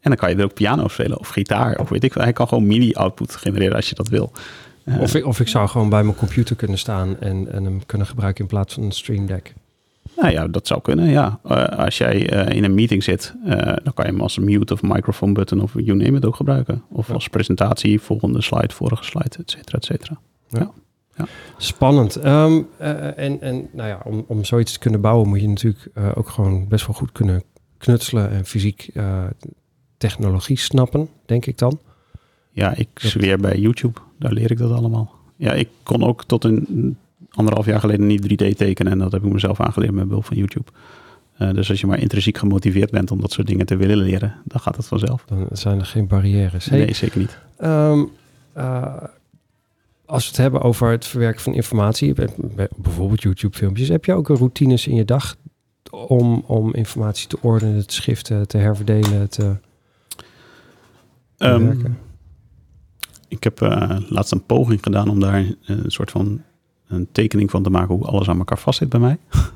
C: en dan kan je er ook piano spelen of gitaar of weet ik veel. Hij kan gewoon MIDI-output genereren als je dat wil. Eh,
A: of, ik, of ik zou gewoon bij mijn computer kunnen staan en, en hem kunnen gebruiken in plaats van een Stream Deck.
C: Nou ja, dat zou kunnen, ja. Eh, als jij in een meeting zit, dan kan je hem als mute of microphone button of you name it ook gebruiken. Of
A: Ja.
C: als presentatie, volgende slide, vorige slide, et cetera, et cetera.
A: Spannend. Ehm, eh, en, en nou ja, om, om zoiets te kunnen bouwen moet je natuurlijk eh, ook gewoon best wel goed kunnen knutselen en fysiek eh, technologie snappen, denk ik dan.
C: Ja, ik zweer bij YouTube, daar leer ik dat allemaal. Ja, ik kon ook tot een anderhalf jaar geleden niet 3D tekenen en dat heb ik mezelf aangeleerd met behulp van YouTube. Dus als je maar intrinsiek gemotiveerd bent om dat soort dingen te willen leren, dan gaat het vanzelf.
A: Dan zijn er geen barrières. Hey,
C: Nee, zeker niet.
A: Ehm, eh, als we het hebben over het verwerken van informatie, bij- bij- bijvoorbeeld YouTube-filmpjes, heb je ook een routines in je dag om, om informatie te ordenen, te schiften, te herverdelen, te werken?
C: ik heb eh, laatst een poging gedaan om daar een soort van een tekening van te maken hoe alles aan elkaar vastzit bij mij. [laughs]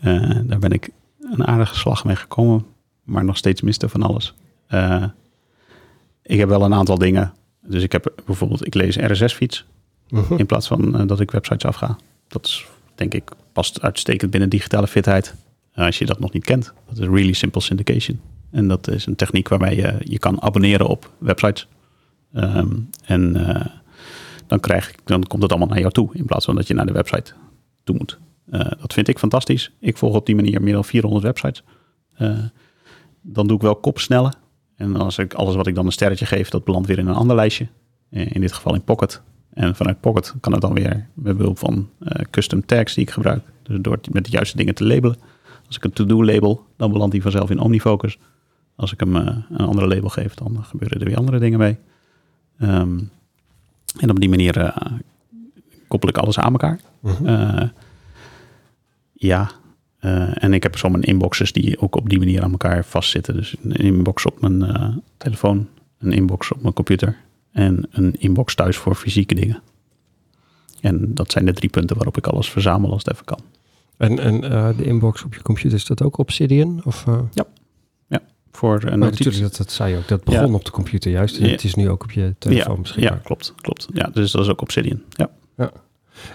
C: Eh, daar ben ik een aardige slag mee gekomen, maar nog steeds miste van alles. Eh, ik heb wel een aantal dingen. Dus ik heb bijvoorbeeld, ik lees RSS-feeds
A: Mhm.
C: in plaats van eh, dat ik websites afga. Dat is, denk ik, past uitstekend binnen digitale fitheid. Eh, als je dat nog niet kent, dat is Really Simple Syndication. En dat is een techniek waarbij je je kan abonneren op websites. Ehm, en eh, dan, krijg, ik- dan komt het allemaal naar jou toe, in plaats van dat je naar de website toe moet. Dat vind ik fantastisch. Ik volg op die manier meer dan 400 websites. Dan doe ik wel kopsnellen. En als ik alles wat ik dan een sterretje geef, dat belandt weer in een ander lijstje. Eh, In dit geval in Pocket. En vanuit Pocket kan het dan weer met behulp van eh, custom tags die ik gebruik. Dus door met de juiste dingen te labelen. Als ik een to-do label, dan belandt die vanzelf in OmniFocus. Als ik hem eh, een andere label geef, dan gebeuren er weer andere dingen mee. Ehm, en op die manier koppel ik alles aan elkaar.
A: Mhm.
C: Eh, ja, eh, en ik heb zo mijn inboxes die ook op die manier aan elkaar vastzitten. Dus een inbox op mijn eh, telefoon, een inbox op mijn computer en een inbox thuis voor fysieke dingen. En dat zijn de drie punten waarop ik alles verzamel als het even kan.
A: En, en eh, de inbox op je computer, is dat ook Obsidian? Of, eh,
C: Voor een
A: natuurlijk, dat, dat zei je ook. Dat begon
C: Ja.
A: op de computer juist. En
C: Ja.
A: het is nu ook op je telefoon
C: ja,
A: beschikbaar.
C: ja, klopt, klopt. Ja, dus dat is ook Obsidian. Ja.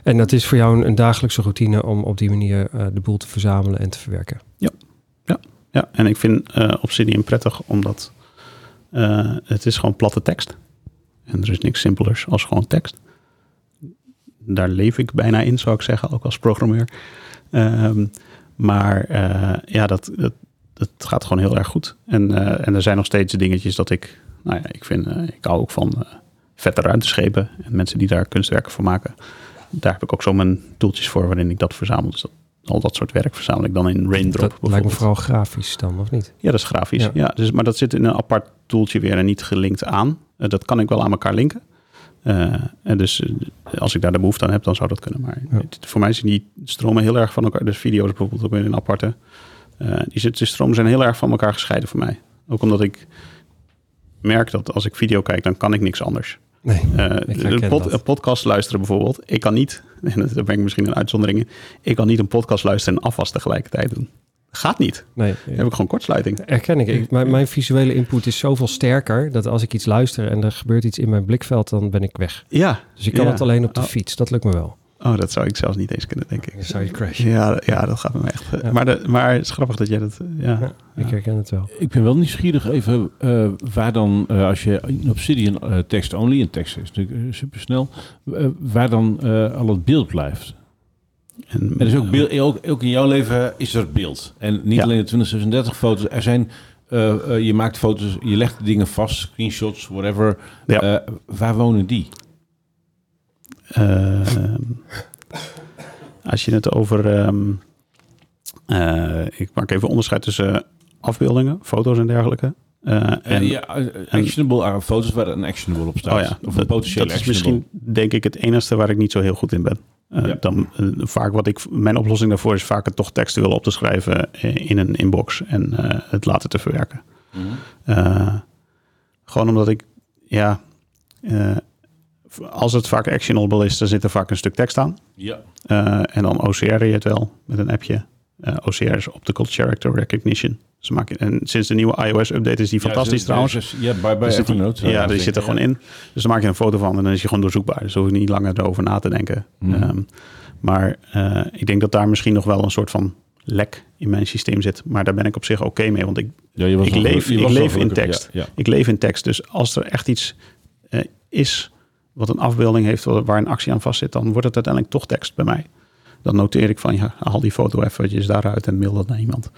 A: En dat is voor jou een, dagelijkse routine om op die manier eh, de boel te verzamelen en te verwerken.
C: Ja, en ik vind eh, Obsidian prettig omdat eh, het is gewoon platte tekst. En er is niks simpelers als gewoon tekst. Daar leef ik bijna in, zou ik zeggen, ook als programmeur. Ehm, maar ja, dat, dat, dat gaat gewoon heel erg goed. En, en er zijn nog steeds dingetjes dat ik... Nou ja, ik vind... ik hou ook van vette ruimteschepen. En mensen die daar kunstwerken voor maken. Daar heb ik ook zo mijn toeltjes voor waarin ik dat verzamel. Dus dat, al dat soort werk verzamel ik dan in Raindrop
A: dat lijkt me vooral grafisch dan, of niet?
C: Ja, dat is grafisch.
A: Ja.
C: Ja. dus, maar dat zit in een apart toeltje weer en niet gelinkt aan. Eh, dat kan ik wel aan elkaar linken. Eh, en dus eh, als ik daar de behoefte aan heb, dan zou dat kunnen. Maar
A: Ja.
C: het- voor mij zijn die stromen heel erg van elkaar. Dus video's bijvoorbeeld ook in aparte. Eh, die, zit- de stromen zijn heel erg van elkaar gescheiden voor mij. Ook omdat ik merk dat als ik video kijk, dan kan ik niks anders.
A: Nee.
C: Eh, een, pod-
A: dat.
C: een podcast luisteren bijvoorbeeld. Ik kan niet, [laughs] en daar ben ik misschien een uitzondering in. Ik kan niet een podcast luisteren en afwas tegelijkertijd doen. Gaat niet.
A: Nee,
C: Dan heb ik gewoon kortsluiting.
A: herken ik. ik mijn, mijn visuele input is zoveel sterker dat als ik iets luister en er gebeurt iets in mijn blikveld, dan ben ik weg.
C: Ja.
A: Dus ik kan
C: Ja.
A: het alleen op de
C: Oh.
A: fiets. Dat lukt me wel.
C: Oh, dat zou ik zelfs niet eens kunnen, denk ik.
A: Dan zou je crashen.
C: Ja, ja dat gaat mij echt. eh,
A: Ja.
C: Maar, de, maar het is grappig dat jij dat... eh, Ja.
A: Ja, ik herken het wel.
B: Ik ben wel nieuwsgierig even eh, waar dan, eh, als je in Obsidian eh, text only, en tekst is natuurlijk super snel, waar dan eh, al het beeld blijft.
C: En,
B: Er is ook, beeld, ook, ook in jouw leven is er beeld. En niet
C: Ja.
B: alleen de 2036 foto's. Er zijn, je maakt foto's, je legt dingen vast, screenshots, whatever.
C: Ja.
B: Waar wonen die?
C: Ehm, als je het over... ehm, eh, ik maak even onderscheid tussen afbeeldingen, foto's en dergelijke. Eh, en,
B: En, ja, eh, actionable, ah, foto's waar een actionable op staat.
C: oh ja,
B: of een
C: dat,
B: potentiële
C: dat is
B: actionable.
C: misschien denk ik het enige waar ik niet zo heel goed in ben. Eh,
B: Ja.
C: dan, eh, vaak wat ik, mijn oplossing daarvoor is vaak het toch textueel op te schrijven eh, in een inbox en eh, het later te verwerken.
B: Mhm.
C: Eh, gewoon omdat ik, ja, eh, als het vaak actionable is, dan zit er vaak een stuk tekst aan.
B: Ja.
C: Eh, en dan OCR je het wel met een appje. Eh, OCR is Optical Character Recognition. Maak je, en sinds de nieuwe iOS-update is die fantastisch
B: Ja,
C: trouwens.
B: Ja, bij, bij
C: Dus zit die-
B: Evernote.
C: ja, die zit er gewoon in. Dus dan maak je een foto van en dan is je gewoon doorzoekbaar. Dus hoef je niet langer erover na te denken.
B: Mhm.
C: Ehm, maar eh, ik denk dat daar misschien nog wel een soort van lek in mijn systeem zit. Maar daar ben ik op zich oké mee. Want ik,
B: Ja,
C: ik leef- ik leef in tekst. Ik leef in tekst. Dus als er echt iets eh, is wat een afbeelding heeft wa- waar een actie aan vastzit, dan wordt het uiteindelijk toch tekst bij mij. Dan noteer ik van ja, haal die foto eventjes daaruit en mail dat naar iemand.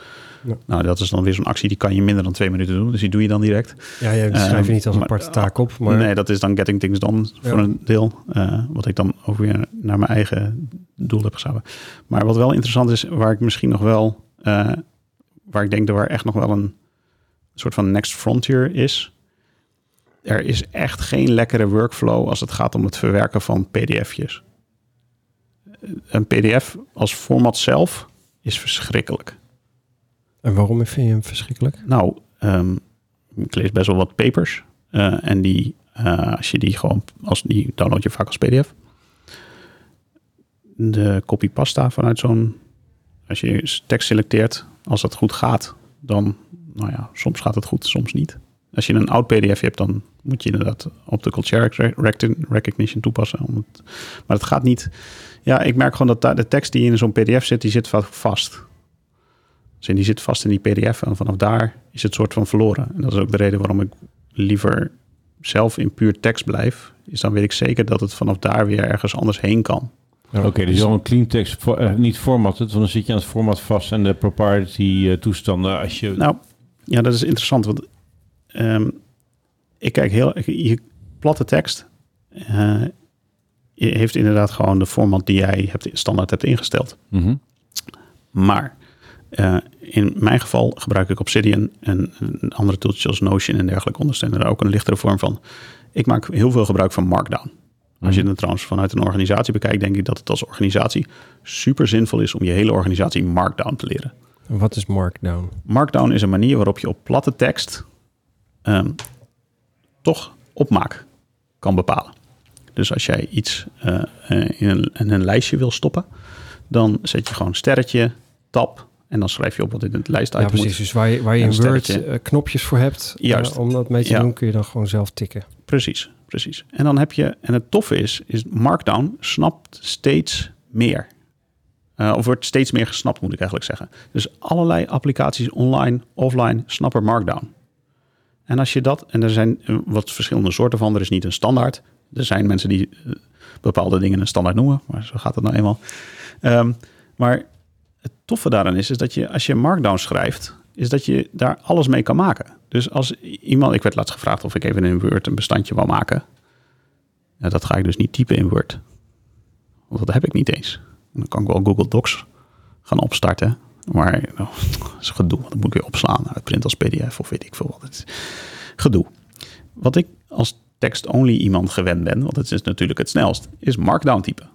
A: Ja.
C: Nou, dat is dan weer zo'n actie die kan je minder dan twee minuten doen. Dus die doe je dan direct.
A: Ja, je schrijf je
C: Ehm,
A: niet als een aparte taak op. Maar
C: Nee, dat is dan getting things done
A: Ja.
C: voor een deel. eh, wat ik dan ook weer naar mijn eigen doel heb geschoven. Maar wat wel interessant is, waar ik misschien nog wel... eh, waar ik denk dat er echt nog wel een soort van next frontier is. Er is echt geen lekkere workflow als het gaat om het verwerken van pdf'jes. Een pdf als format zelf is verschrikkelijk.
A: En waarom vind je hem verschrikkelijk?
C: Nou, ehm, ik lees best wel wat papers. eh, en die, eh, als je die gewoon, als die download je vaak als PDF. De copy pasta vanuit zo'n, als je tekst selecteert, als dat goed gaat, dan, nou ja, soms gaat het goed, soms niet. Als je een oud PDF hebt, dan moet je inderdaad optical character rec- recognition toepassen. Om het, maar het gaat niet. Ja, ik merk gewoon dat daar de tekst die in zo'n PDF zit, die zit vaak vast. Dus die zit vast in die pdf en vanaf daar is het soort van verloren. En dat is ook de reden waarom ik liever zelf in puur tekst blijf. Is dan weet ik zeker dat het vanaf daar weer ergens anders heen kan.
B: Oké, dus al een clean text, for, eh, niet formatted, want dan zit je aan het format vast en de propriety eh, toestanden. Als je...
C: Nou, ja, dat is interessant, want ehm, ik kijk heel, je platte tekst eh, je heeft inderdaad gewoon de format die jij hebt, standaard hebt ingesteld.
B: Mhm.
C: Maar eh, in mijn geval gebruik ik Obsidian en, en andere tools zoals Notion en dergelijke ondersteunen er ook een lichtere vorm van. Ik maak heel veel gebruik van Markdown. Als je het trouwens vanuit een organisatie bekijkt, denk ik dat het als organisatie super zinvol is om je hele organisatie Markdown te leren.
A: Wat is Markdown?
C: Markdown is een manier waarop je op platte tekst ehm, toch opmaak kan bepalen. Dus als jij iets eh, eh, in, een, in een lijstje wil stoppen, dan zet je gewoon sterretje, tab en dan schrijf je op wat in het lijst
A: Ja,
C: uit
A: precies.
C: moet.
A: Dus waar je, waar je in Word eh, knopjes voor hebt,
C: Juist.
A: om dat mee te
C: Ja.
A: doen, kun je dan gewoon zelf tikken.
C: Precies, precies. En dan heb je, en het toffe is, is Markdown snapt steeds meer. Of wordt steeds meer gesnapt, moet ik eigenlijk zeggen. Dus allerlei applicaties online, offline, snappen Markdown. En als je dat, en er zijn eh, wat verschillende soorten van, er is niet een standaard. Er zijn mensen die eh, bepaalde dingen een standaard noemen, maar zo gaat het nou eenmaal. Ehm, maar het toffe daaraan is, is dat je als je Markdown schrijft, is dat je daar alles mee kan maken. Dus als iemand, ik werd laatst gevraagd of ik even in Word een bestandje wou maken. Dat ga ik dus niet typen in Word. Want dat heb ik niet eens. En dan kan ik wel Google Docs gaan opstarten. Maar nou, [laughs] dat is gedoe. Dan moet ik weer opslaan, uitprint als pdf of weet ik veel wat. Het is gedoe. Wat ik als text-only iemand gewend ben, want het is natuurlijk het snelst, is Markdown typen.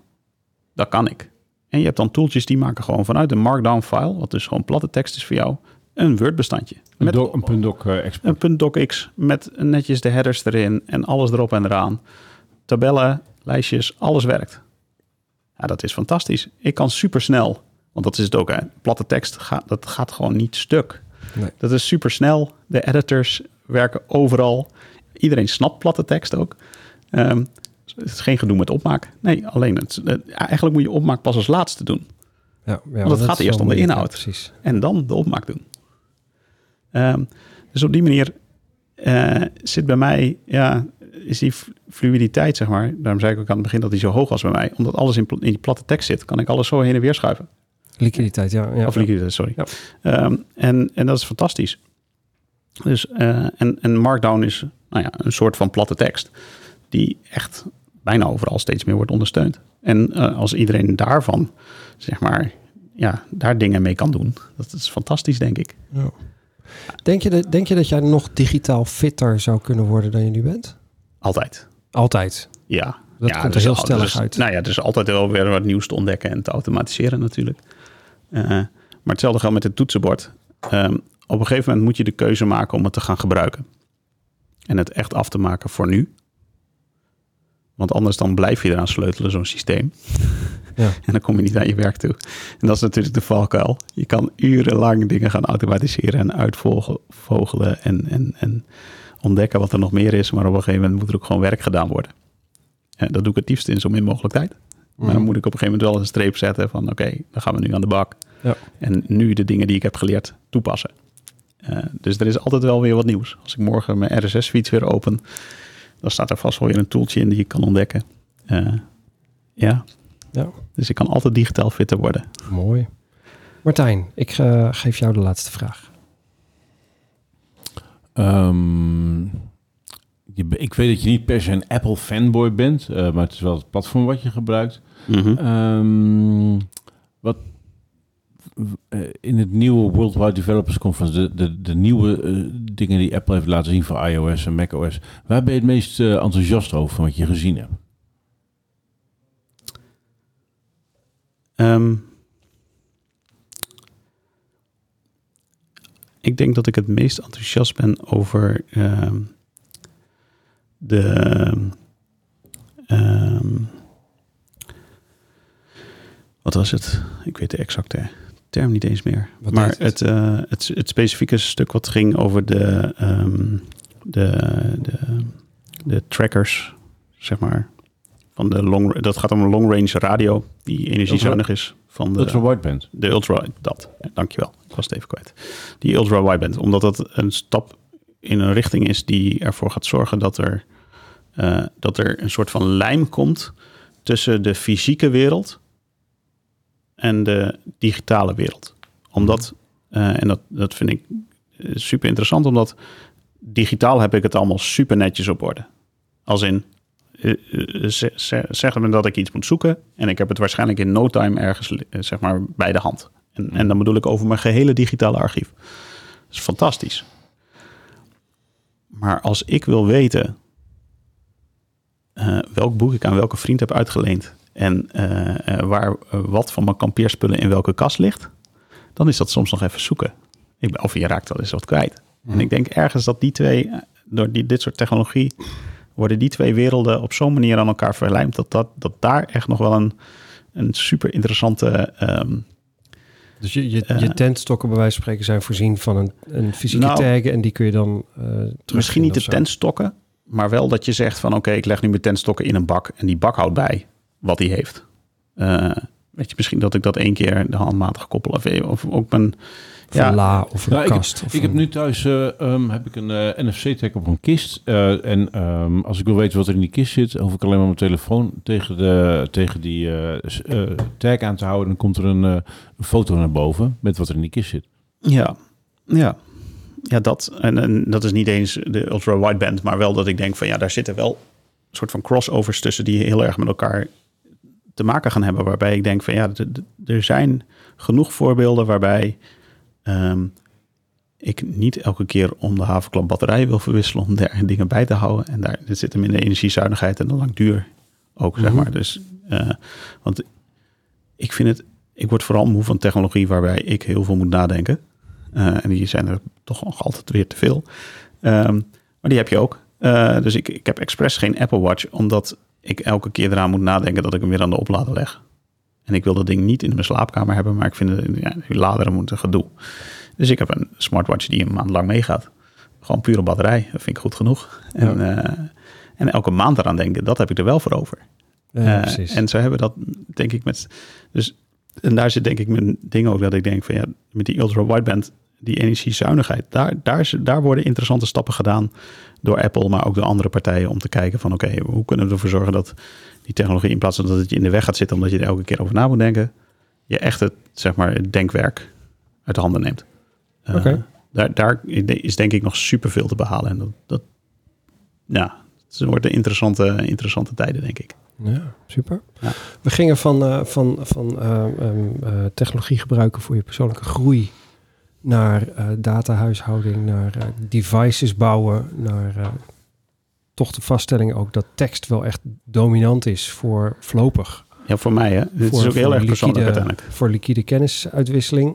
C: Dat kan ik. En je hebt dan tooltjes die maken gewoon vanuit een Markdown file, wat dus gewoon platte tekst is voor jou, een Word bestandje.
B: Een, doc, een punt doc eh, export.
C: Een .docx met netjes de headers erin en alles erop en eraan. Tabellen, lijstjes, alles werkt. Ja, dat is fantastisch. Ik kan super snel, want dat is het ook, hè. platte tekst, gaat, dat gaat gewoon niet stuk.
A: Nee.
C: Dat is super snel. De editors werken overal. Iedereen snapt platte tekst ook. Ehm, het is geen gedoe met opmaak. Nee, alleen het, het- eigenlijk moet je opmaak pas als laatste doen.
A: Ja, ja,
C: het
A: dat
C: gaat eerst om de inhoud.
A: ja, precies.
C: En dan de opmaak doen. Ehm, dus op die manier eh, zit bij mij, ja, is die fluiditeit, zeg maar. Daarom zei ik ook aan het begin dat die zo hoog was bij mij. Omdat alles in, in die platte tekst zit, kan ik alles zo heen en weer schuiven.
A: Liquiditeit, ja. ja
C: Of liquiditeit, sorry.
A: Ja.
C: Ehm, en, en dat is fantastisch. Dus, eh, en, en Markdown is nou ja, een soort van platte tekst. Die echt bijna overal steeds meer wordt ondersteund. En eh, als iedereen daarvan, zeg maar, ja, daar dingen mee kan doen. Dat is fantastisch, denk ik.
A: Ja. Denk, je dat, denk je dat jij nog digitaal fitter zou kunnen worden dan je nu bent?
C: Altijd.
A: Altijd.
C: Ja.
A: Dat
C: ja,
A: komt er
C: is
A: heel
C: al-
A: stellig
C: is-
A: uit.
C: Nou ja, er is altijd wel weer wat nieuws te ontdekken en te automatiseren natuurlijk. Eh, maar hetzelfde geldt met het toetsenbord. Ehm, op een gegeven moment moet je de keuze maken om het te gaan gebruiken. En het echt af te maken voor nu. Want anders dan blijf je eraan sleutelen, zo'n systeem. [laughs]
A: Ja.
C: En dan kom je niet aan je werk toe. En dat is natuurlijk de valkuil. Je kan urenlang dingen gaan automatiseren en uitvogelen en, en, en ontdekken wat er nog meer is. Maar op een gegeven moment moet er ook gewoon werk gedaan worden. En dat doe ik het liefst in zo min mogelijk tijd. Maar dan
A: Mhm.
C: moet ik op een gegeven moment wel een streep zetten van oké, dan gaan we nu aan de bak.
A: Ja.
C: En nu de dingen die ik heb geleerd toepassen. Eh, dus er is altijd wel weer wat nieuws. Als ik morgen mijn RSS-feeds weer open, dan staat er vast wel weer een tooltje in die ik kan ontdekken. Eh, ja.
A: Ja.
C: dus ik kan altijd digitaal fitter worden.
A: Mooi. Martijn, ik eh, geef jou de laatste vraag.
B: Ehm, je, ik weet dat je niet per se een Apple fanboy bent, eh, maar het is wel het platform wat je gebruikt. Ehm, wat eh, in het nieuwe Worldwide Developers Conference, de, de, de nieuwe eh, dingen die Apple heeft laten zien voor iOS en macOS, waar ben je het meest enthousiast over van wat je gezien hebt?
C: Ehm, ik denk dat ik het meest enthousiast ben over ehm, de. ehm, wat was het? Ik weet de exacte term niet eens meer.
A: Wat
C: maar
A: het,
C: eh, het, het specifieke stuk wat ging over de, ehm, de, de, de trackers, zeg maar. Van de long, dat gaat om een long range radio die energiezuinig is van de,
B: Ultra wideband.
C: de ultra, dat, dankjewel, ik was het even kwijt. Die ultra wideband, omdat dat een stap in een richting is die ervoor gaat zorgen dat er, eh, dat er een soort van lijm komt tussen de fysieke wereld en de digitale wereld. Omdat, eh, en dat, dat vind ik eh, super interessant, omdat digitaal heb ik het allemaal super netjes op orde. Als in, ze- ze- zeggen me dat ik iets moet zoeken en ik heb het waarschijnlijk in no time ergens zeg maar bij de hand. En, en dan bedoel ik over mijn gehele digitale archief. Dat is fantastisch. Maar als ik wil weten eh, welk boek ik aan welke vriend heb uitgeleend en eh, eh, waar wat van mijn kampeerspullen in welke kast ligt, dan is dat soms nog even zoeken. Ik ben, of je raakt wel eens wat kwijt. En ik denk ergens dat die twee, door die, dit soort technologie, worden die twee werelden op zo'n manier aan elkaar verlijmd, dat, dat, dat daar echt nog wel een, een super interessante. ehm,
A: Dus je, je, tentstokken bij wijze van spreken zijn voorzien van een, een fysieke
C: Nou,
A: tag en die kun je dan
C: misschien niet de tentstokken, maar wel dat je zegt van oké, ik leg nu mijn tentstokken in een bak en die bak houdt bij wat hij heeft. Eh, weet je, misschien dat ik dat één keer de handmatig koppel of, of ook mijn
A: Of een
C: Ja.
A: la of een
B: Nou, ik heb-
A: kast. of
B: Ik heb nu thuis eh, ehm, heb ik een eh, NFC-tag op een kist. Eh, en ehm, als ik wil weten wat er in die kist zit, hoef ik alleen maar mijn telefoon tegen, de, tegen die eh, eh, tag aan te houden. Dan komt er een, eh, een foto naar boven met wat er in die kist zit.
C: Ja, ja. Ja, dat. En, en dat is niet eens de ultra wideband, maar wel dat ik denk van ja, daar zitten wel een soort van crossovers tussen die heel erg met elkaar te maken gaan hebben. Waarbij ik denk van ja, er zijn genoeg voorbeelden waarbij ehm, ik niet elke keer om de havenklap batterijen wil verwisselen om daar dingen bij te houden. En daar dit zit hem in de energiezuinigheid en de langduur ook, zeg
A: Mhm.
C: maar. Dus, eh, want ik vind het, ik word vooral moe van technologie waarbij ik heel veel moet nadenken. Eh, en die zijn er toch nog altijd weer te veel. Ehm, maar die heb je ook. Eh, dus ik, ik heb expres geen Apple Watch, omdat ik elke keer eraan moet nadenken dat ik hem weer aan de oplader leg. En ik wil dat ding niet in mijn slaapkamer hebben, maar ik vind het, ja, die laderen moeten gedoe. Dus ik heb een smartwatch die een maand lang meegaat. Gewoon pure batterij, dat vind ik goed genoeg. En, eh, en elke maand eraan denken, dat heb ik er wel voor over.
A: Ja,
C: en zo hebben we dat, denk ik, met. Dus, en daar zit denk ik mijn ding ook dat ik denk van ja, met die ultra wideband, die energiezuinigheid, daar, daar, daar worden interessante stappen gedaan door Apple, maar ook door andere partijen om te kijken van oké, hoe kunnen we ervoor zorgen dat die technologie in plaats van dat het je in de weg gaat zitten omdat je er elke keer over na moet denken, je echt het, zeg maar, het denkwerk uit de handen neemt. Eh, daar, daar is denk ik nog superveel te behalen en dat, dat ja, het worden interessante, interessante tijden, denk ik.
A: Ja, super.
C: Ja.
A: We gingen van, eh, van, van eh, ehm, eh, technologie gebruiken voor je persoonlijke groei naar eh, datahuishouding, naar eh, devices bouwen, naar eh, toch de vaststelling ook dat tekst wel echt dominant is voor voorlopig.
C: Ja, voor mij, hè. Dit
A: Voor-
C: is ook heel erg persoonlijk
A: liquide-
C: uiteindelijk.
A: Voor liquide kennisuitwisseling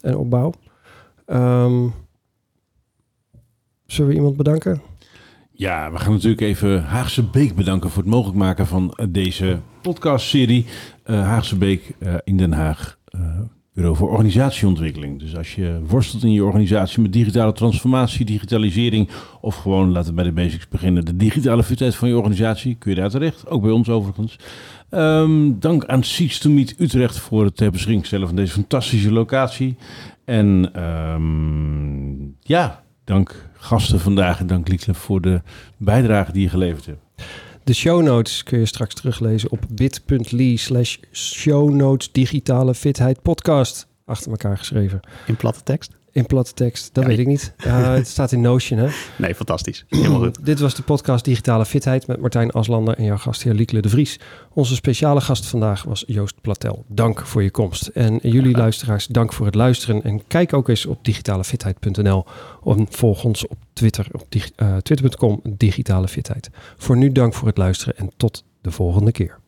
A: en opbouw. Ehm, zullen we iemand bedanken?
B: Ja, we gaan natuurlijk even Haagse Beek bedanken voor het mogelijk maken van deze podcastserie. Eh Haagse Beek eh, in Den Haag, eh, Voor Organisatieontwikkeling. Dus als je worstelt in je organisatie met digitale transformatie, digitalisering of gewoon, laten we bij de basics beginnen, de digitale fitheid van je organisatie, kun je daar terecht. Ook bij ons overigens. Ehm, dank aan Seats to Meet Utrecht voor het ter beschikking stellen van deze fantastische locatie. En ehm, ja, dank gasten vandaag en dank Liekle voor de bijdrage die je geleverd hebt.
A: De show notes kun je straks teruglezen op bit.ly slash show notes digitale fitheid podcast. Achter elkaar geschreven.
C: In platte tekst?
A: In platte tekst, dat
C: Ja,
A: weet ik niet. [laughs] Het staat in Notion, hè?
C: Nee, fantastisch. Helemaal goed.
A: Dit was de podcast Digitale Fitheid met Martijn Aslander en jouw gastheer Liekele de Vries. Onze speciale gast vandaag was Joost Platel. Dank voor je komst. En jullie luisteraars, dank voor het luisteren. En kijk ook eens op digitalefitheid.nl en volg ons op Twitter op dig- eh, twitter.com digitale fitheid. Voor nu dank voor het luisteren en tot de volgende keer.